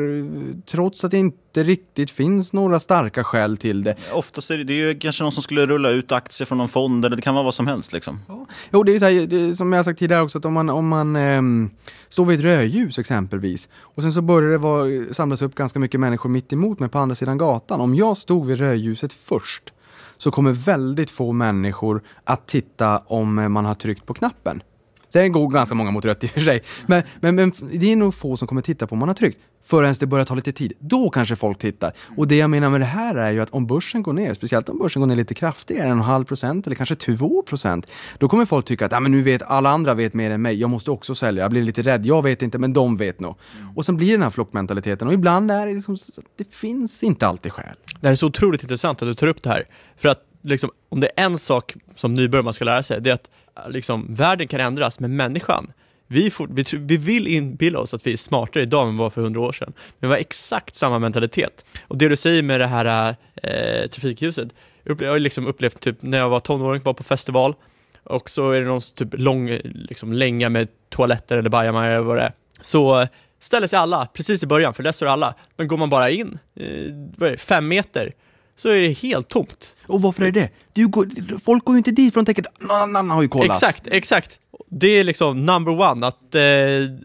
trots att det inte riktigt finns några starka skäl till det. Oftast är det, det är ju kanske någon som skulle rulla ut aktier från någon fond, eller det kan vara vad som helst. Liksom. Ja. Jo, det är, så här, det som jag sagt tidigare också, att om man, om man eh, står vid ett rödljus exempelvis, och sen så börjar det vara, samlas upp ganska mycket människor mitt emot mig på andra sidan gatan. Om jag stod vid rödljuset först, så kommer väldigt få människor att titta om man har tryckt på knappen. Sen går ganska många mot rött i och för sig. Men, men, men det är nog få som kommer titta på om man har tryckt förrän det börjar ta lite tid. Då kanske folk tittar. Och det jag menar med det här är ju att om börsen går ner, speciellt om börsen går ner lite kraftigare, en halv procent eller kanske två procent, då kommer folk tycka att ah, men nu vet alla andra vet mer än mig, jag måste också sälja, jag blir lite rädd, jag vet inte, men de vet nog. Mm. Och sen blir det den här flockmentaliteten och ibland är det liksom, det finns inte alltid skäl. Det här är så otroligt intressant att du tar upp det här, för att liksom, om det är en sak som nybörjare man ska lära sig, det är att liksom, världen kan ändras, men människan, vi, får, vi, vi, vill inbilla oss att vi är smartare idag än vi var för hundra år sedan, men vi har exakt samma mentalitet. Och det du säger med det här eh, trafikljuset, jag har liksom upplevt typ när jag var tonåring, var på festival, och så är det någon typ lång liksom, länga med toaletter eller bajamajor eller vad det är. Så ställer sig alla precis i början, för där står alla. Men går man bara in, eh, vad är det, fem meter, så är det helt tomt. Och varför är det det? Går, folk går ju inte dit för de tänker att någon annan har ju kollat. Exakt, exakt. Det är liksom number one, att, eh,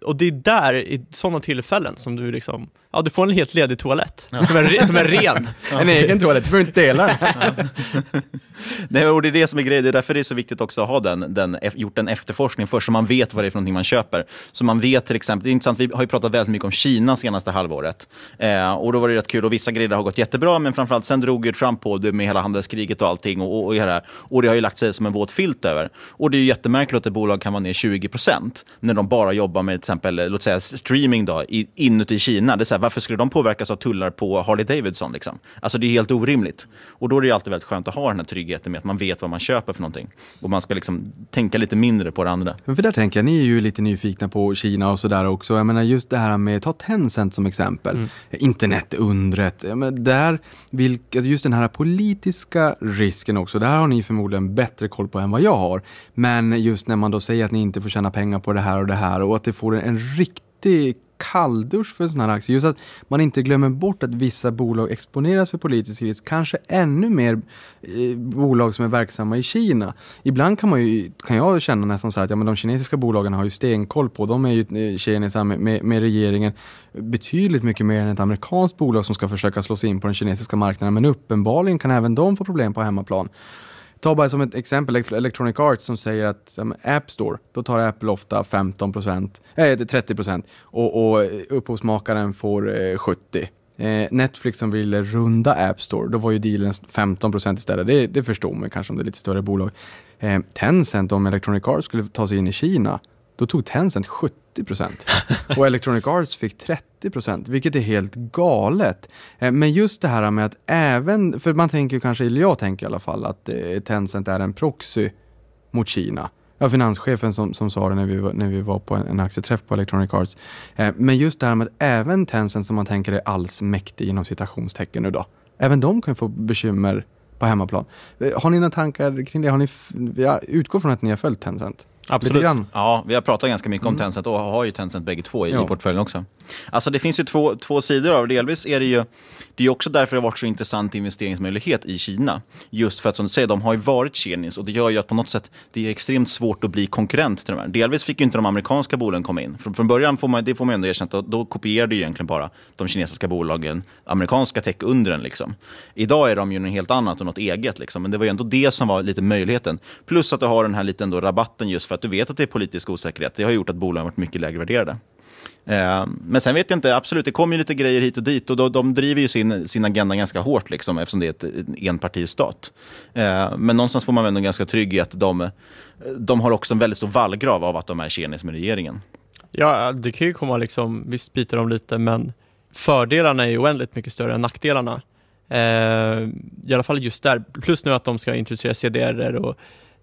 och det är där, i sådana tillfällen, som du liksom, ja du får en helt ledig toalett, ja. som, är, som är ren. (laughs) en egen toalett, du får inte dela den. (laughs) Nej, och det är det som är grejen, det är därför det är så viktigt också att ha den, den, gjort en efterforskning först, så man vet vad det är för någonting man köper. Så man vet till exempel, det är intressant, vi har ju pratat väldigt mycket om Kina senaste halvåret. Eh, och då var det rätt kul, och vissa grejer har gått jättebra, men framförallt sen drog ju Trump på det med hela handelskriget och allting, och, och, och, det, och det har ju lagt sig som en våt filt över. Och det är ju jättemärkligt att ett bolag kan vara ner 20% när de bara jobbar med till exempel låt säga, streaming då, inuti Kina. Det är så här, varför skulle de påverkas av tullar på Harley Davidson? Liksom? Alltså det är helt orimligt. Och då är det alltid väldigt skönt att ha den här tryggheten med att man vet vad man köper för någonting. Och man ska liksom tänka lite mindre på det andra. Men för där tänker jag, ni är ju lite nyfikna på Kina och sådär också. Jag menar just det här med, ta Tencent som exempel, mm. internetundret. Där, vilk, alltså just den här politiska risken också, där har ni förmodligen bättre koll på än vad jag har. Men just när man då säger att ni inte får tjäna pengar på det här och det här och att det får en riktig kalldusch för sådana här aktier. Just att man inte glömmer bort att vissa bolag exponeras för politisk risk. Kanske ännu mer eh, bolag som är verksamma i Kina. Ibland kan, man ju, kan jag känna nästan så att ja, men de kinesiska bolagen har ju stenkoll på, de är ju eh, kinesiska med, med, med, regeringen betydligt mycket mer än ett amerikanskt bolag som ska försöka slå sig in på den kinesiska marknaden. Men uppenbarligen kan även de få problem på hemmaplan. Ta bara som ett exempel Electronic Arts som säger att um, App Store, då tar Apple ofta 15 äh, 30 och, och upphovsmakaren får eh, 70 eh, Netflix som ville runda App Store, då var ju dealen 15% istället. Det, det förstår man kanske om det är lite större bolag. Eh, Tencent, om Electronic Arts skulle ta sig in i Kina, då tog Tencent 70 procent. Och Electronic Arts fick 30 procent, vilket är helt galet. Eh, men just det här med att även, för man tänker kanske, eller jag tänker i alla fall, att eh, Tencent är en proxy mot Kina. Ja, finanschefen som, som sa det när vi, var, när vi var på en, en aktieträff på Electronic Arts. Eh, men just det här med att även Tencent som man tänker är allsmäktig inom citationstecken nu då. Även de kan få bekymmer på hemmaplan. Eh, har ni några tankar kring det? Har ni, jag utgår från att ni har följt Tencent. Absolut. Ja, vi har pratat ganska mycket om mm. Tencent och har ju Tencent bägge två i, i portföljen också. Alltså det finns ju två, två sidor av det. Delvis är det ju, det är också därför det har varit så intressant investeringsmöjlighet i Kina. Just för att som du säger, de har ju varit Kinis och det gör ju att på något sätt det är extremt svårt att bli konkurrent till de här. Delvis fick ju inte de amerikanska bolagen komma in. Från, från början får man, det får man ändå erkänna, då, då kopierade ju egentligen bara de kinesiska bolagen amerikanska tech-undren liksom. Idag är de ju något helt annat och något eget liksom. Men det var ju ändå det som var lite möjligheten. Plus att du har den här liten då rabatten just för att du vet att det är politisk osäkerhet. Det har gjort att bolagen varit mycket lägre värderade. Eh, men sen vet jag inte, absolut, det kommer ju lite grejer hit och dit och de, driver ju sin, sin agenda ganska hårt liksom, eftersom det är ett, en enpartistat. Eh, men någonstans får man väl ändå ganska trygg i att de, de har också en väldigt stor vallgrav av att de är tjenis med regeringen. Ja, det kan ju komma liksom, visst biter de lite, men fördelarna är ju oändligt mycket större än nackdelarna. Eh, I alla fall just där, plus nu att de ska introducera CDR och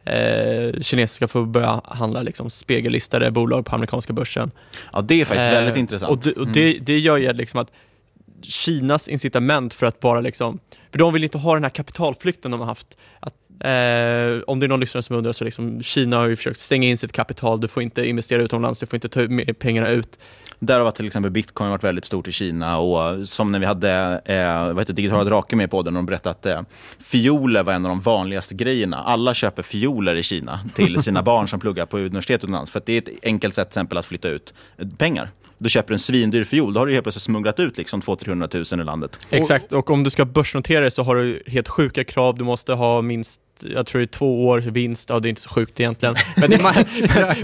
eh, kinesiska få börja handla liksom spegellistade bolag på amerikanska börsen. Ja, det är faktiskt eh, väldigt intressant. Och, det, och mm. det gör ju liksom att Kinas incitament för att bara liksom, för de vill inte ha den här kapitalflykten de har haft. Att, eh, om det är någon lyssnare som undrar så liksom, Kina har ju försökt stänga in sitt kapital, du får inte investera utomlands, du får inte ta pengarna ut. Där har till exempel bitcoin varit väldigt stort i Kina och som när vi hade eh, vad heter, Digitala Drake med på podden och berättade att eh, fioler var en av de vanligaste grejerna. Alla köper fioler i Kina till sina (laughs) barn som pluggar på universitet utomlands. För det är ett enkelt sätt till exempel att flytta ut pengar du köper en svindyr fiol, då har du helt plötsligt smugglat ut liksom 200-300 000 i landet. Exakt, och om du ska börsnotera det så har du helt sjuka krav. Du måste ha minst jag tror det är två års vinst, ja det är inte så sjukt egentligen. Men det är, man, (laughs)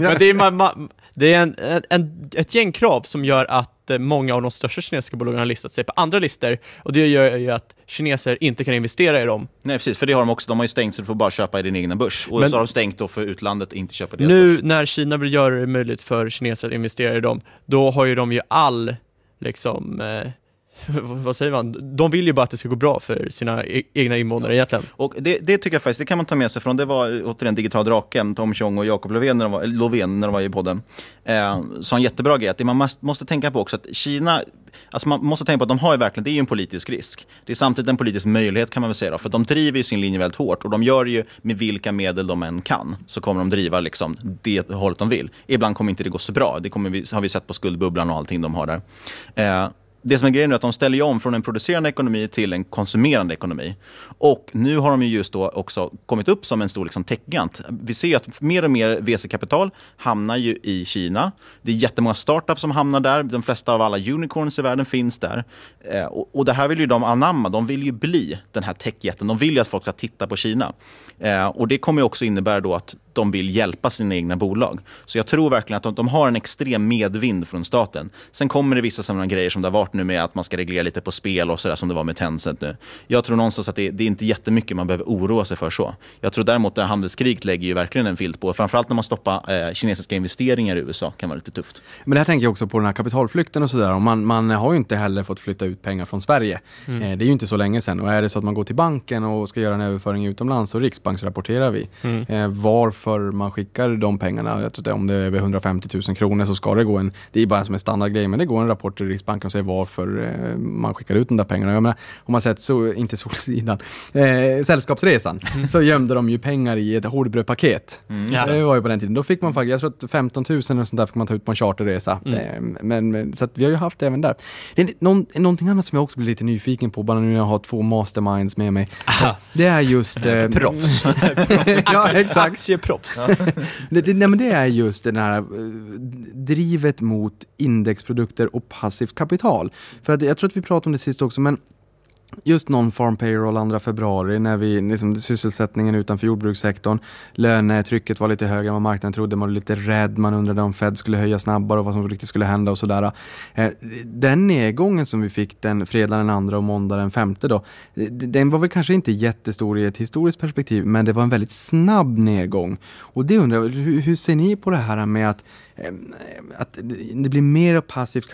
(laughs) men det är, man, det är en, en, ett gäng krav som gör att eh, många av de största kinesiska bolagen har listat sig på andra listor och det gör ju att kineser inte kan investera i dem. Nej precis, för det har de också. De har ju stängt så du får bara köpa i din egna börs. Och Men, så har de stängt då för utlandet att inte köpa deras Nu börs. när Kina vill göra det möjligt för kineser att investera i dem, då har ju de ju all liksom eh, (laughs) vad säger man, de vill ju bara att det ska gå bra för sina e-, egna invånare egentligen. Och det, det, tycker jag faktiskt, det kan man ta med sig från, det var eh, återigen Digital Draken, Tom Tjong och Jakob Löfven när de var, Lovén när de var i podden. Eh, sa en jättebra grej, att det man måste, måste tänka på också att Kina, alltså man måste tänka på att de har ju verkligen, det är ju en politisk risk. Det är samtidigt en politisk möjlighet kan man väl säga då, för de driver ju sin linje väldigt hårt och de gör ju med vilka medel de än kan, så kommer de driva liksom det hållet de vill. Ibland kommer inte det gå så bra, det kommer vi, har vi sett på skuldbubblan och allting de har där. Eh, det som är grejen är att de ställer om från en producerande ekonomi till en konsumerande ekonomi. Och nu har de ju just då också kommit upp som en stor liksom, techgigant. Vi ser att mer och mer VC-kapital hamnar ju i Kina. Det är jättemånga startups som hamnar där. De flesta av alla unicorns i världen finns där. Eh, och, och, det här vill ju de anamma. De vill ju bli den här techjätten. De vill ju att folk ska titta på Kina. Eh, och det kommer också innebära då att de vill hjälpa sina egna bolag. Så jag tror verkligen att de, de har en extrem medvind från staten. Sen kommer det vissa sådana grejer som det har varit nu med att man ska reglera lite på spel och sådär som det var med Tencent nu. Jag tror någonstans att det, det är inte jättemycket man behöver oroa sig för så. Jag tror däremot att handelskriget lägger ju verkligen en filt på. Framförallt när man stoppar eh, kinesiska investeringar i USA kan vara lite tufft. Men det här tänker jag också på den här kapitalflykten och sådär. Man, man har ju inte heller fått flytta ut pengar från Sverige. Mm. Eh, det är ju inte så länge sedan. Och är det så att man går till banken och ska göra en överföring utomlands så riksbanksrapporterar vi. Mm. Eh, varför man skickar de pengarna. Jag tror att om det är över 150 000 kronor så ska det gå en, det är bara som en standardgrej, men det går en rapport till Riksbanken och säger varför eh, man skickar ut de där pengarna. Jag menar, om man sett, så, inte Solsidan, eh, Sällskapsresan, mm. så gömde de ju pengar i ett hårdbrödpaket. Mm. Ja. Det var ju på den tiden. Då fick man faktiskt, jag tror att 15 000 och sånt där fick man ta ut på en charterresa. Mm. Eh, men, men, så vi har ju haft det även där. Någon, någonting annat som jag också blir lite nyfiken på, bara nu när jag har två masterminds med mig. Aha. Det är just... (laughs) Eh, (laughs) Proffs. (laughs) ja, exakt. Aktieproffs. det, (laughs) det, nej, men det är just det här eh, drivet mot indexprodukter och passivt kapital. För att, jag tror att vi pratade om det sist också, men just non-farm payroll 2 februari när vi, liksom, sysselsättningen utanför jordbrukssektorn, lönetrycket var lite högre än vad marknaden trodde, man var lite rädd, man undrade om Fed skulle höja snabbare och vad som riktigt skulle hända och sådär. Eh, den nedgången som vi fick den fredagen den andra och måndag den femte då, den var väl kanske inte jättestor i ett historiskt perspektiv, men det var en väldigt snabb nedgång. Och det undrar jag, hur, hur ser ni på det här med att att det blir mer passivt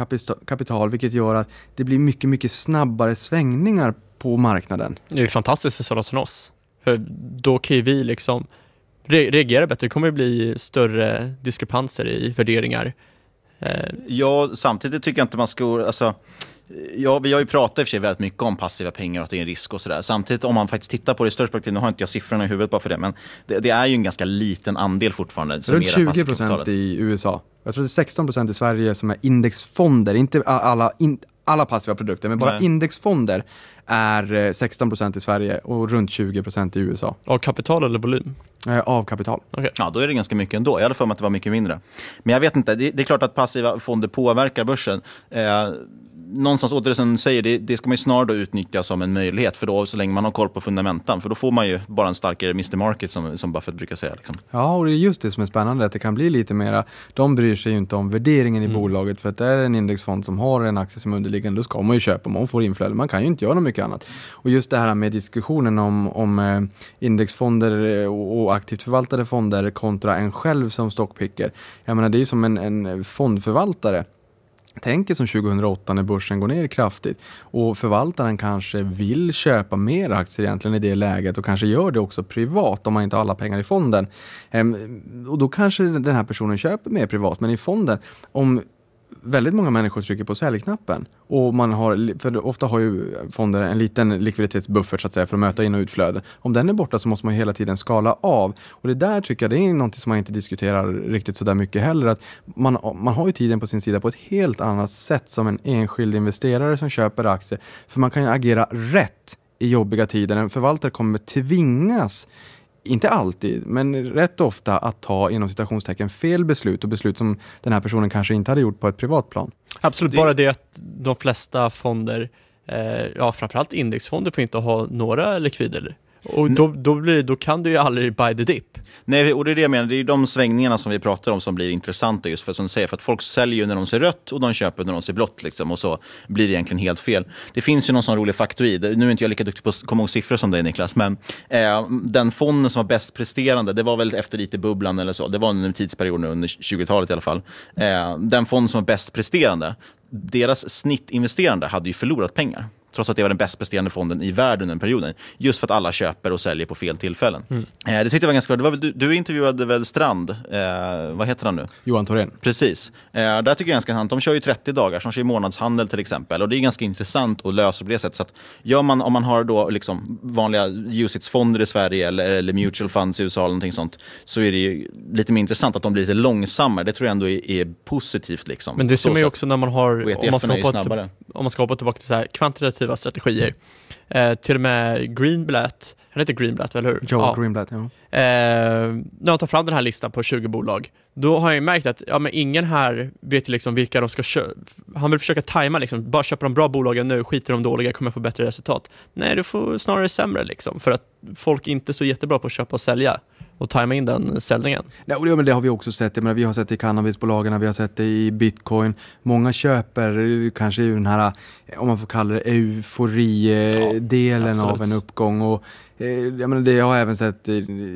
kapital, vilket gör att det blir mycket, mycket snabbare svängningar på marknaden. Det är fantastiskt för sådana som oss. För då kan ju vi liksom reagera bättre. Det kommer att bli större diskrepanser i värderingar. Eh, ja, samtidigt tycker jag inte man ska... Alltså, Ja, vi har ju pratat i och för sig väldigt mycket om passiva pengar och att det är en risk och sådär. Samtidigt om man faktiskt tittar på det största perspektivet, nu har inte jag siffrorna i huvudet bara för det, men det, det är ju en ganska liten andel fortfarande. Runt 20 procent i USA. Jag tror det är 16 procent i Sverige som är indexfonder, inte alla, in, alla passiva produkter, men bara Nej. indexfonder är 16 eh, procent i Sverige och runt 20 procent i USA. Av kapital eller volym? Eh, av kapital. Okay. Ja, då är det ganska mycket ändå. Jag hade för mig att det var mycket mindre. Men jag vet inte, det, det är klart att passiva fonder påverkar börsen. Eh, någonstans åter säger, det, det ska man ju snarare utnyttja som en möjlighet. För då, så länge man har koll på fundamentan. För då får man ju bara en starkare Mr Market som, som Buffett brukar säga. Liksom. Ja, och det är just det som är spännande. Att det kan bli lite mera, de bryr sig ju inte om värderingen i mm. bolaget. För att det är en indexfond som har en aktie som underliggande, då ska man ju köpa. Man får inflöde. Man kan ju inte göra något mycket annat. Och just det här med diskussionen om, om eh, indexfonder eh, och, och aktivt förvaltade fonder kontra en själv som stockpicker. Jag menar, det är ju som en, en fondförvaltare tänker som 2008 när börsen går ner kraftigt och förvaltaren kanske vill köpa mer aktier egentligen i det läget och kanske gör det också privat om man inte har alla pengar i fonden. Ehm, och då kanske den här personen köper mer privat men i fonden, om väldigt många människor trycker på säljknappen. Och man har, för ofta har ju fonder en liten likviditetsbuffert så att säga för att möta in och utflöden. Om den är borta så måste man hela tiden skala av. Och det där tycker jag det är något som man inte diskuterar riktigt så där mycket heller. Att man, man har ju tiden på sin sida på ett helt annat sätt som en enskild investerare som köper aktier. För man kan ju agera rätt i jobbiga tider. En förvaltare kommer tvingas inte alltid, men rätt ofta att ta inom citationstecken fel beslut och beslut som den här personen kanske inte hade gjort på ett privat plan. Absolut, det... bara det att de flesta fonder, eh, ja framförallt indexfonder får inte ha några likvider och då, då, blir, då kan du ju aldrig buy the dip. Nej, och det är det jag menar. Det är de svängningarna som vi pratar om som blir intressanta just för som du säger, för att folk säljer ju när de ser rött och de köper när de ser blått liksom, och så blir det egentligen helt fel. Det finns ju någon sån rolig faktoid. Nu är inte jag lika duktig på att komma ihåg siffror som dig Niklas, men eh, den fonden som var bäst presterande, det var väl efter IT-bubblan eller så. Det var en tidsperiod nu under 20-talet i alla fall. Eh, den fond som var bäst presterande, deras snittinvesterande hade ju förlorat pengar trots att det var den bäst presterande fonden i världen den perioden. Just för att alla köper och säljer på fel tillfällen. Mm. Eh, det tyckte jag var ganska bra. Du, du intervjuade väl Strand, eh, vad heter han nu? Johan Thorén. Precis. Eh, där tycker jag ganska intressant. De kör ju 30 dagar, de kör ju månadshandel till exempel. Och det är ganska intressant att lösa på det sättet. Så att gör man, om man har då liksom vanliga UCITS-fonder i Sverige eller, eller mutual funds i USA eller någonting sånt, så är det ju lite mer intressant att de blir lite långsammare. Det tror jag ändå är, är positivt. Liksom. Men det ser man ju också när man har, om man, ska hoppa, om man ska hoppa tillbaka till så här, kvantitativ offensiva strategier. Eh, till och med Greenblatt, han heter Greenblatt, eller hur? Joe ja. Greenblatt, ja. Eh, när han tar fram den här listan på 20 bolag, då har jag märkt att ja, men ingen här vet liksom vilka de ska köpa. Han vill försöka tajma, liksom, bara köpa de bra bolagen nu, skiter de dåliga, kommer få bättre resultat. Nej, du får snarare sämre, liksom, för att folk inte är så jättebra på att köpa och sälja och tajma in den säljningen. Ja, men det har vi också sett. Men vi har sett det i cannabisbolagen, vi har sett det i bitcoin. Många köper kanske den här, om man får kalla det euforidelen ja, av en uppgång. Och Eh, jag, menar, det, jag har även sett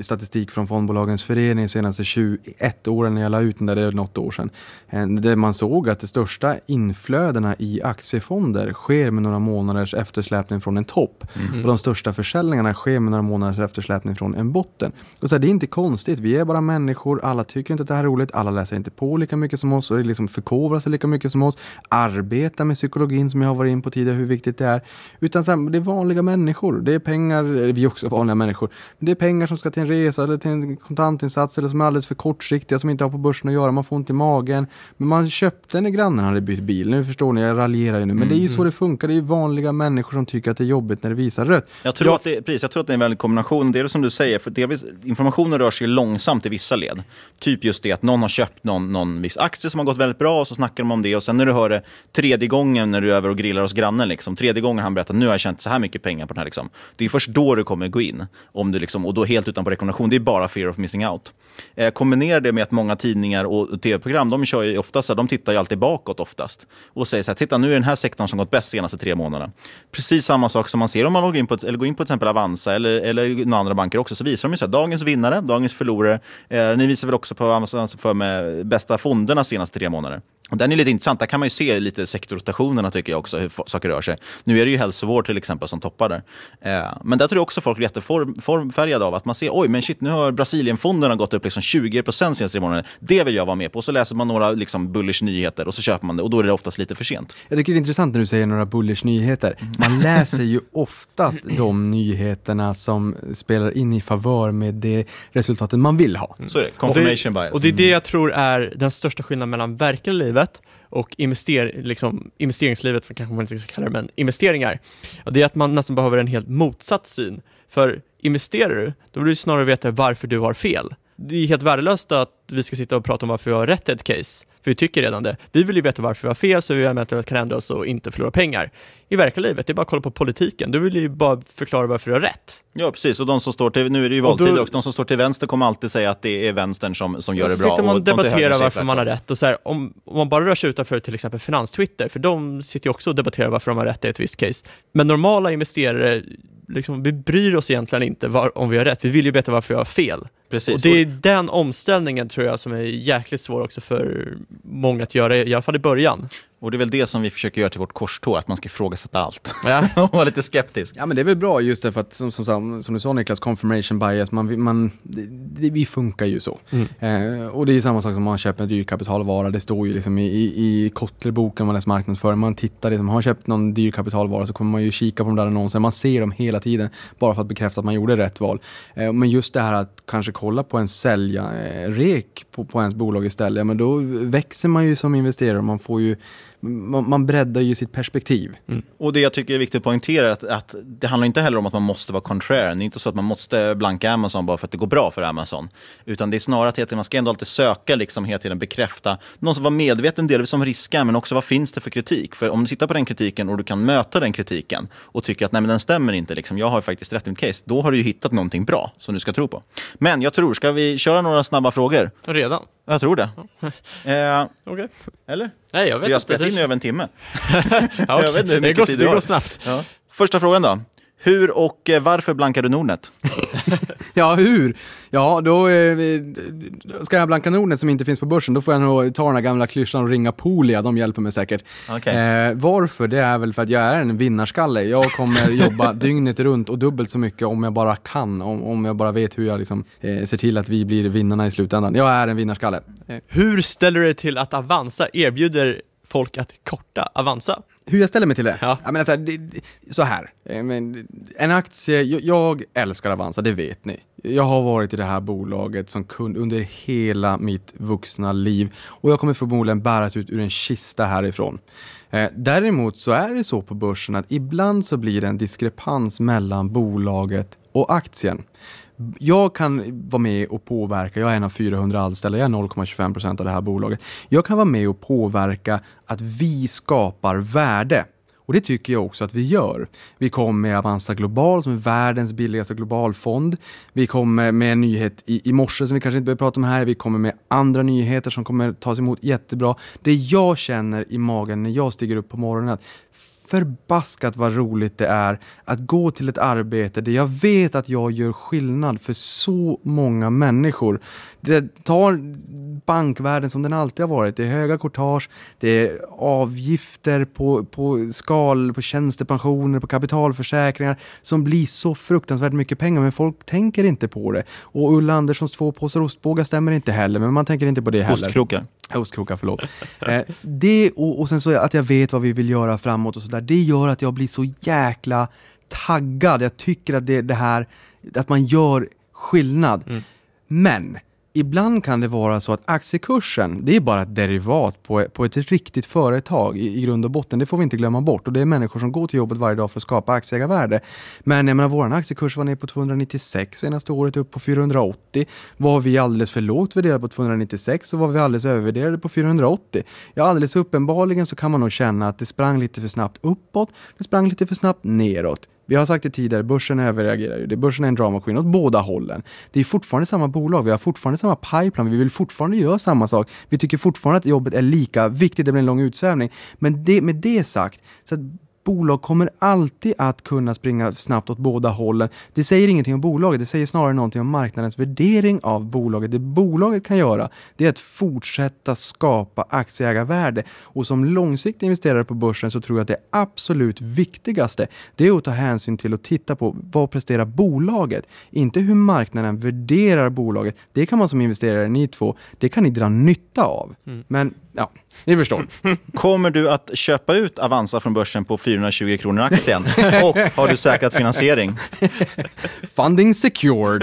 statistik från fondbolagens förening de senaste 21 åren när jag la ut den där, det är något år sedan. Eh, där man såg att de största inflödena i aktiefonder sker med några månaders eftersläpning från en topp. Mm. Och de största försäljningarna sker med några månaders eftersläpning från en botten. Och så här, det är inte konstigt, vi är bara människor, alla tycker inte att det här är roligt, alla läser inte på lika mycket som oss och liksom förkovrar sig lika mycket som oss, arbetar med psykologin som jag har varit in på tidigare, hur viktigt det är. Utan så här, det är vanliga människor, det är pengar, vi också vanliga människor. Men det är pengar som ska till en resa eller till en kontantinsats eller som är alldeles för kortsiktiga som inte har på börsen att göra. Man får ont i magen. Men man köpte när grannen hade bytt bil. Nu förstår ni, jag raljerar ju nu. Men mm. det är ju så mm. det funkar. Det är vanliga människor som tycker att det är jobbigt när det visar rött. Jag tror, jag... Att, det, precis, jag tror att det är en väldig kombination. Det är som du säger, för delvis, informationen rör sig långsamt i vissa led. Typ just det att någon har köpt någon, någon viss aktie som har gått väldigt bra och så snackar de om det. Och sen när du hör det tredje gången när du är över och grillar hos grannen, liksom, tredje gången han berättar nu har jag tjänat så här mycket pengar på den här. Liksom. Det är först då du kommer kommer gå in. Om du liksom, och då helt utan på rekommendation. Det är bara fear of missing out. Eh, kombinera det med att många tidningar och tv-program, de kör ju oftast, de tittar ju alltid bakåt oftast. Och säger så här, titta nu är den här sektorn som gått bäst senaste tre månaderna. Precis samma sak som man ser om man loggar in på, eller går in på till exempel Avanza eller, eller några andra banker också, så visar de ju så här, dagens vinnare, dagens förlorare. Eh, ni visar väl också på Avanza för med bästa fonderna senaste tre månader. Och den är lite intressant. Där kan man ju se lite sektorrotationerna tycker jag också, hur saker rör sig. Nu är det ju hälsovård till exempel som toppar där. Eh, men där tror jag också folk är jätteformfärgade av att man ser, oj men shit, nu har Brasilienfonderna gått upp liksom 20 procent senaste tre månaderna. Det vill jag vara med på. Och så läser man några liksom, bullish nyheter och så köper man det och då är det oftast lite för sent. Jag tycker det är intressant när du säger några bullish nyheter. Man läser ju (laughs) oftast de nyheterna som spelar in i favör med det resultatet man vill ha. Så är det, confirmation bias. Och det är det jag tror är den största skillnaden mellan verkliga livet och invester, liksom, investeringslivet, kanske man inte ska kalla det, men investeringar. Och det är att man nästan behöver en helt motsatt syn. För investerar du, då vill du snarare veta varför du har fel. Det är helt värdelöst att vi ska sitta och prata om varför vi har rätt i ett case, för vi tycker redan det. Vi vill ju veta varför vi har fel så vi eventuellt kan ändra oss och inte förlora pengar. I verkliga livet, det är bara att kolla på politiken. Du vill ju bara förklara varför du har rätt. Ja, precis. Och de som står till, nu är det ju valtid och, och de som står till vänster kommer alltid säga att det är vänstern som, som gör det bra. sitter man och de debatterar varför man har rätt. Och så här, om, om man bara rör sig utanför till exempel finanstwitter, för de sitter ju också och debatterar varför de har rätt i ett visst case. Men normala investerare, liksom, vi bryr oss egentligen inte var, om vi har rätt. Vi vill ju veta varför vi har fel. Precis. Och det är den omställningen tror jag som är jäkligt svår också för många att göra, i alla fall i början. Och det är väl det som vi försöker göra till vårt korståg, att man ska ifrågasätta allt. Ja. (laughs) och vara lite skeptisk. Ja men det är väl bra just därför att som, som, som du sa Niklas, confirmation bias, man, man, det, det, vi funkar ju så. Mm. Eh, och det är samma sak som man köper en dyr kapitalvara, det står ju liksom i, i, i Kotlerboken man läser marknadsföring, man tittar, liksom, har man köpt någon dyr kapitalvara så kommer man ju kika på de där annonserna, man ser dem hela tiden bara för att bekräfta att man gjorde rätt val. Eh, men just det här att kanske kolla på en sälja-rek på, på ens bolag istället, men då växer man ju som investerare. Och man får ju man, man breddar ju sitt perspektiv. Mm. Och det jag tycker är viktigt att poängtera är att, att, det handlar inte heller om att man måste vara contrarian. Det är inte så att man måste blanka Amazon bara för att det går bra för Amazon. Utan det är snarare att tiden, man ska ändå alltid söka, liksom hela tiden bekräfta, någon som var medveten delvis om risken, men också vad finns det för kritik? För om du tittar på den kritiken och du kan möta den kritiken och tycker att nej, men den stämmer inte, liksom, jag har faktiskt rätt i mitt case, då har du ju hittat någonting bra som du ska tro på. Men jag tror, ska vi köra några snabba frågor? Redan? Jag tror det. eh, okay. Eller? Nej, jag vet Vi har spelat in i över en timme. (laughs) ja, okay. jag vet inte hur mycket det går, tid det går snabbt. Ja. Första frågan då. Hur och eh, varför blankar du Nordnet? (laughs) ja, hur? Ja, då eh, ska jag blanka Nordnet som inte finns på börsen, då får jag nog ta den här gamla klyschan och ringa Polia, de hjälper mig säkert. Okay. Eh, varför? Det är väl för att jag är en vinnarskalle. Jag kommer (laughs) jobba dygnet runt och dubbelt så mycket om jag bara kan, om, om jag bara vet hur jag liksom, eh, ser till att vi blir vinnarna i slutändan. Jag är en vinnarskalle. Eh. Hur ställer du dig till att Avanza erbjuder folk att korta Avanza? Hur jag ställer mig till det? Ja. Jag menar så här, det, så här. Men, en aktie, jag, jag, älskar Avanza, det vet ni. Jag har varit i det här bolaget som kund under hela mitt vuxna liv och jag kommer förmodligen bäras ut ur en kista härifrån. Eh, däremot så är det så på börsen att ibland så blir det en diskrepans mellan bolaget och aktien. Jag kan vara med och påverka, jag är en av 400 anställda, jag är 0,25 procent av det här bolaget. Jag kan vara med och påverka att vi skapar värde. Och det tycker jag också att vi gör. Vi kom med Avanza Global som är världens billigaste globalfond. Vi kommer med en nyhet i, i morse som vi kanske inte behöver prata om här. Vi kommer med andra nyheter som kommer tas emot jättebra. Det jag känner i magen när jag stiger upp på morgonen är att förbaskat vad roligt det är att gå till ett arbete där jag vet att jag gör skillnad för så många människor. Det tar bankvärlden som den alltid har varit. Det är höga courtage, det är avgifter på, på skal, på tjänstepensioner, på kapitalförsäkringar som blir så fruktansvärt mycket pengar men folk tänker inte på det. Och Ulla Anderssons två påsar ostbågar stämmer inte heller men man tänker inte på det heller. Ostkrokar. Ostkrokar, förlåt. eh, det och, och sen så att jag vet vad vi vill göra framåt och sådär, det gör att jag blir så jäkla taggad. Jag tycker att det, det här, att man gör skillnad. Mm. Men ibland kan det vara så att aktiekursen, det är bara ett derivat på, på ett riktigt företag i, i grund och botten. Det får vi inte glömma bort. Och det är människor som går till jobbet varje dag för att skapa aktieägarvärde. Men jag menar, vår aktiekurs var ner på 296 senaste året, upp på 480. Var vi alldeles för lågt värderade på 296 så var vi alldeles övervärderade på 480. Ja, alldeles uppenbarligen så kan man nog känna att det sprang lite för snabbt uppåt, det sprang lite för snabbt neråt. Vi har sagt det tidigare, börsen överreagerar ju. Börsen är en drama queen åt båda hållen. Det är fortfarande samma bolag, vi har fortfarande samma pipeline, vi vill fortfarande göra samma sak. Vi tycker fortfarande att jobbet är lika viktigt, det blir en lång utsvävning. Men det, med det sagt, så att bolag kommer alltid att kunna springa snabbt åt båda hållen. Det säger ingenting om bolaget, det säger snarare någonting om marknadens värdering av bolaget. Det bolaget kan göra, det är att fortsätta skapa aktieägarvärde. Och som långsiktig investerare på börsen så tror jag att det absolut viktigaste, det är att ta hänsyn till och titta på vad presterar bolaget? Inte hur marknaden värderar bolaget. Det kan man som investerare, ni två, det kan ni dra nytta av. Men ja, ni förstår. (laughs) Kommer du att köpa ut Avanza från börsen på 420 kronor aktien? (laughs) Och har du säkrat finansiering? (laughs) Funding secured.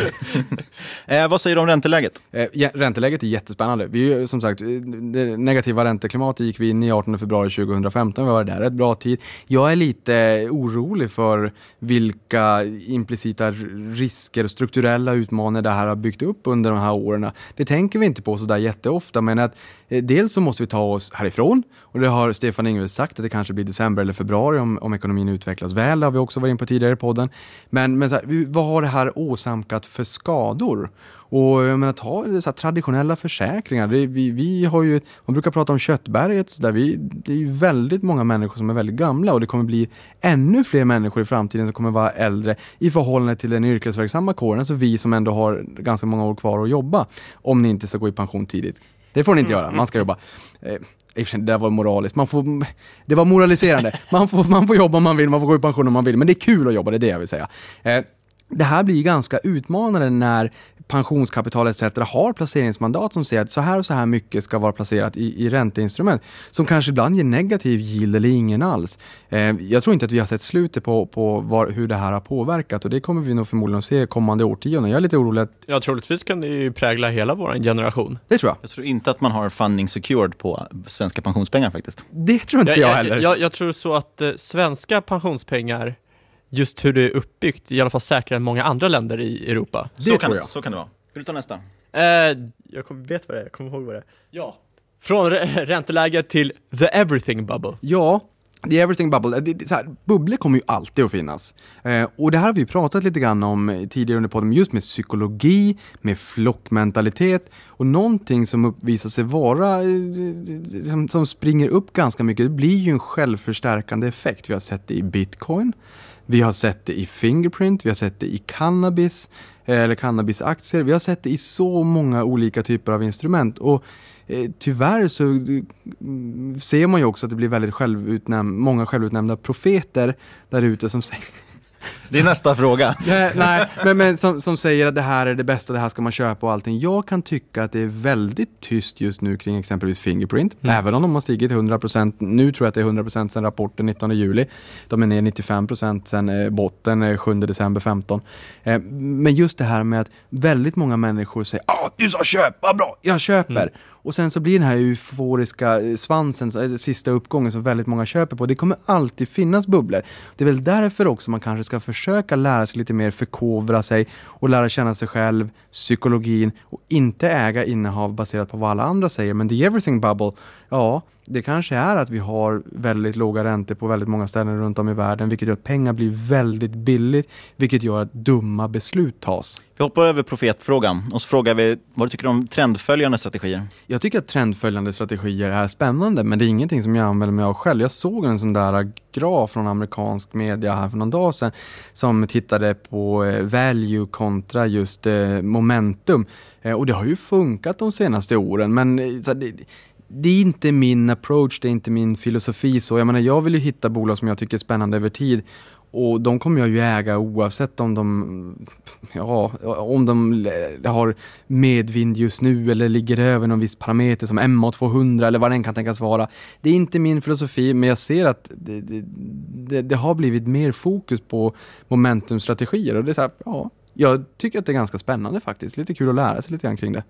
eh, vad säger du om ränteläget? Eh, ja, ränteläget är jättespännande. Vi, som sagt, eh, det negativa ränteklimatet gick vi in i 18 februari 2015. Vi var där ett bra tid. Jag är lite orolig för vilka implicita risker och strukturella utmaningar det här har byggt upp under de här åren. Det tänker vi inte på sådär jätteofta, men att eh, dels så måste vi ta oss härifrån och det har Stefan Ingves sagt att det kanske blir december eller februari om, om ekonomin utvecklas väl. Det har vi också varit in på tidigare i podden. Men, men så här, vad har det här åsamkat för skador? Och jag menar, ta så här, traditionella försäkringar. Det, vi, vi har ju, man brukar prata om köttberget. Så där vi, det är ju väldigt många människor som är väldigt gamla och det kommer bli ännu fler människor i framtiden som kommer vara äldre i förhållande till den yrkesverksamma kåren. Alltså vi som ändå har ganska många år kvar att jobba. Om ni inte ska gå i pension tidigt. Det får ni inte göra, man ska jobba. Eh, i och för sig, det där var moraliskt. Man får, det var moraliserande. Man får, man får jobba om man vill, man får gå i pension om man vill. Men det är kul att jobba, det är det jag vill säga. Eh, det här blir ganska utmanande när pensionskapital etc. har placeringsmandat som säger att så här och så här mycket ska vara placerat i, i ränteinstrument som kanske ibland ger negativ yield eller ingen alls. Eh, jag tror inte att vi har sett slutet på, på var, hur det här har påverkat och det kommer vi nog förmodligen att se kommande årtionden. Jag är lite orolig att Ja, troligtvis kan det ju prägla hela vår generation. det tror jag. Jag tror inte att man har funding secured på svenska pensionspengar faktiskt. Det tror inte jag, heller. Jag, jag tror så att eh, svenska pensionspengar, just hur det är uppbyggt, i alla fall säkrare än många andra länder i Europa. så, kan, så kan det vara. Vill du ta nästa? Eh, jag kom, vet vad det är, jag kommer ihåg vad det är. Ja. Från rä- (laughs) ränteläge till the everything bubble. Ja, the everything bubble. Det, det, så här, bubblor kommer ju alltid att finnas. Eh, och det här har vi pratat lite grann om eh, tidigare under podden, just med psykologi, med flockmentalitet och någonting som uppvisar sig vara, eh, som, som springer upp ganska mycket, det blir ju en självförstärkande effekt. Vi har sett det i bitcoin, vi har sett det i Fingerprint, vi har sett det i cannabis, eh, eller cannabisaktier. Vi har sett det i så många olika typer av instrument. Och eh, tyvärr så mm, ser man ju också att det blir väldigt självutnäm- många självutnämnda profeter där ute som (laughs) säger det är nästa fråga. Nej, (laughs) nej men, men som, som säger att det här är det bästa, det här ska man köpa och allting. Jag kan tycka att det är väldigt tyst just nu kring exempelvis Fingerprint. Även om de har stigit 100%. Nu tror jag att det är 100% sedan rapporten 19 juli. De är ner 95% sedan eh, botten eh, 7 december 15. Eh, men just det här med att väldigt många människor säger ah, du sa köpa, bra, jag köper. Och sen så blir den här euforiska eh, svansen, eh, sista uppgången som väldigt många köper på. Det kommer alltid finnas bubblor. Det är väl därför också man kanske ska försöka lära sig lite mer, förkovra sig och lära känna sig själv, psykologin och inte äga innehav baserat på vad alla andra säger. Men the everything bubble, ja, det kanske är att vi har väldigt låga räntor på väldigt många ställen runt om i världen, vilket gör att pengar blir väldigt billigt, vilket gör att dumma beslut tas. Vi hoppar över profetfrågan och så frågar vi vad du tycker om trendföljande strategier. Jag tycker att trendföljande strategier är spännande, men det är ingenting som jag använder mig av själv. Jag såg en sån där graf från amerikansk media här för någon dag sedan som tittade på eh, value kontra just eh, momentum. Eh, och det har ju funkat de senaste åren, men det, är inte min approach, det är inte min filosofi. Så jag menar, jag vill ju hitta bolag som jag tycker är spännande över tid. Och de kommer jag ju äga oavsett om de, ja, om de har medvind just nu eller ligger över någon viss parameter som MA200 eller vad den kan tänkas vara. Det är inte min filosofi, men jag ser att det, det, det, det har blivit mer fokus på momentumstrategier och det är så här, ja, jag tycker att det är ganska spännande faktiskt. Lite kul att lära sig lite grann kring det.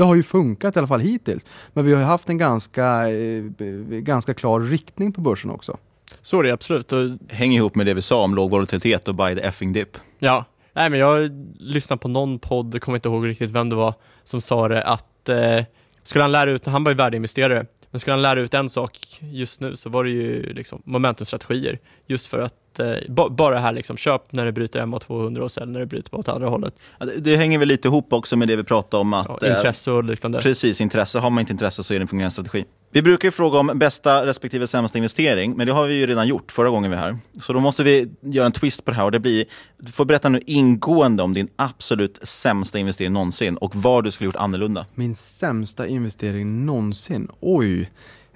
Det har ju funkat i alla fall hittills, men vi har ju haft en ganska, eh, ganska klar riktning på börsen också. Så är det absolut. Och, Hänger ihop med det vi sa om låg volatilitet och buy the effing dip. ja, nej men jag lyssnade på någon podd, jag kommer inte ihåg riktigt vem det var, som sa det att eh, skulle han lära ut, han var ju värdeinvesterare, men skulle han lära ut en sak just nu så var det ju liksom momentumstrategier. Just för att att eh, bara det här liksom, köp när det bryter MA200 och sälj när det bryter åt andra hållet. Ja, det, det, hänger väl lite ihop också med det vi pratade om. Att, ja, intresse och liknande. Precis, intresse. Har man inte intresse så är det en fungerande strategi. Vi brukar ju fråga om bästa respektive sämsta investering, men det har vi ju redan gjort förra gången vi är här. Så då måste vi göra en twist på det här och det blir, du får berätta nu ingående om din absolut sämsta investering någonsin och vad du skulle gjort annorlunda. Min sämsta investering någonsin? Oj.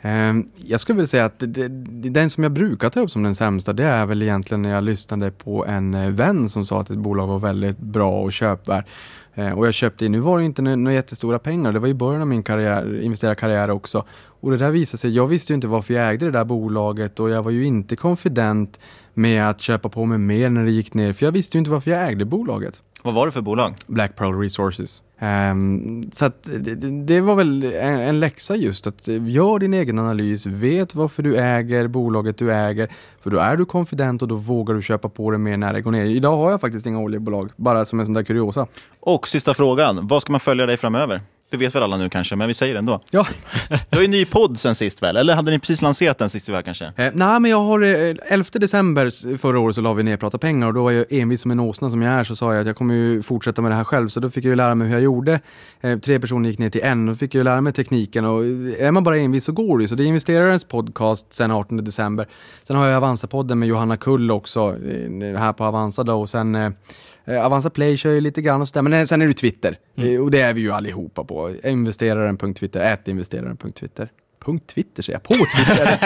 Ehm, jag skulle vilja säga att den som jag brukar ta upp som den sämsta, det är väl egentligen när jag lyssnade på en eh, vän som sa att ett bolag var väldigt bra och köpvärt. Ehm, och jag köpte in, nu var det inte några jättestora pengar, det var i början av min karriär, investerarkarriär också. Och det där visade sig, jag visste ju inte varför jag ägde det där bolaget och jag var ju inte konfident med att köpa på mig mer när det gick ner, för jag visste ju inte varför jag ägde bolaget. Vad var det för bolag? Black Pearl Resources. Um, så att det, det, var väl en, en läxa just att gör din egen analys, vet varför du äger bolaget du äger, för då är du konfident och då vågar du köpa på det mer när det går ner. Idag har jag faktiskt inga oljebolag, bara som en sån där kuriosa. Och sista frågan, vad ska man följa dig framöver? Det vet väl alla nu kanske, men vi säger det ändå. Ja. (laughs) du har ju en ny podd sen sist väl? Eller hade ni precis lanserat den sist väl kanske? Eh, nej, men jag har eh, 11 december förra året så la vi ner Prata pengar och då var jag envis som en åsna som jag är så sa jag att jag kommer ju fortsätta med det här själv. Så då fick jag ju lära mig hur jag gjorde. Eh, tre personer gick ner till en och då fick jag ju lära mig tekniken och är man bara envis så går det ju. Så det är investerarens podcast sen 18 december. Sen har jag Avanza-podden med Johanna Kull också eh, här på Avanza då och sen eh, Avanza Play kör ju lite grann och sådär, men eh, sen är det Twitter. Mm. Eh, och det är vi ju allihopa på. Investeraren.twitter, ätinvesteraren.twitter. Punkt Twitter säger jag, på Twitter.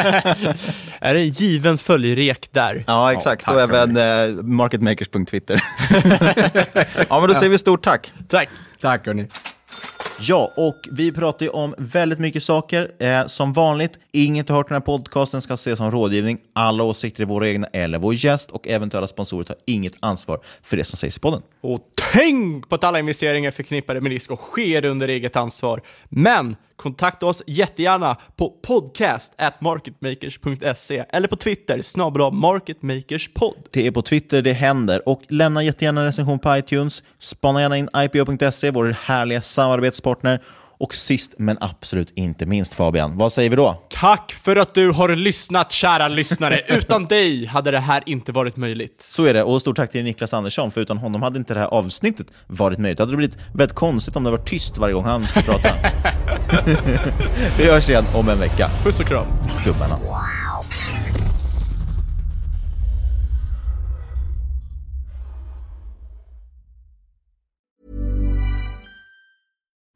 (laughs) är det en given följrek där? Ja, exakt. Ja, och även eh, marketmakers.twitter. (laughs) ja, men då säger vi stort tack. Tack. Tack hörni. Ja, och vi pratar ju om väldigt mycket saker. Eh, som vanligt, inget du hört i den här podcasten ska ses som rådgivning. Alla åsikter är våra egna eller vår gäst och eventuella sponsorer tar inget ansvar för det som sägs i podden. Och tänk på att alla investeringar förknippade med risk och sker under eget ansvar. Men kontakta oss jättegärna på podcast marketmakers.se eller på Twitter, snabel marketmakerspod. Det är på Twitter det händer och lämna jättegärna en recension på iTunes. Spana gärna in ipo.se, vår härliga samarbetspartner. Och sist men absolut inte minst Fabian, vad säger vi då? Tack för att du har lyssnat kära lyssnare. (laughs) Utan dig hade det här inte varit möjligt. Så är det, och stort tack till Niklas Andersson, för utan honom hade inte det här avsnittet varit möjligt. Det hade blivit väldigt konstigt om det var tyst varje gång han skulle prata. (laughs) (laughs) vi hörs igen om en vecka. Puss och kram. Skubbarna.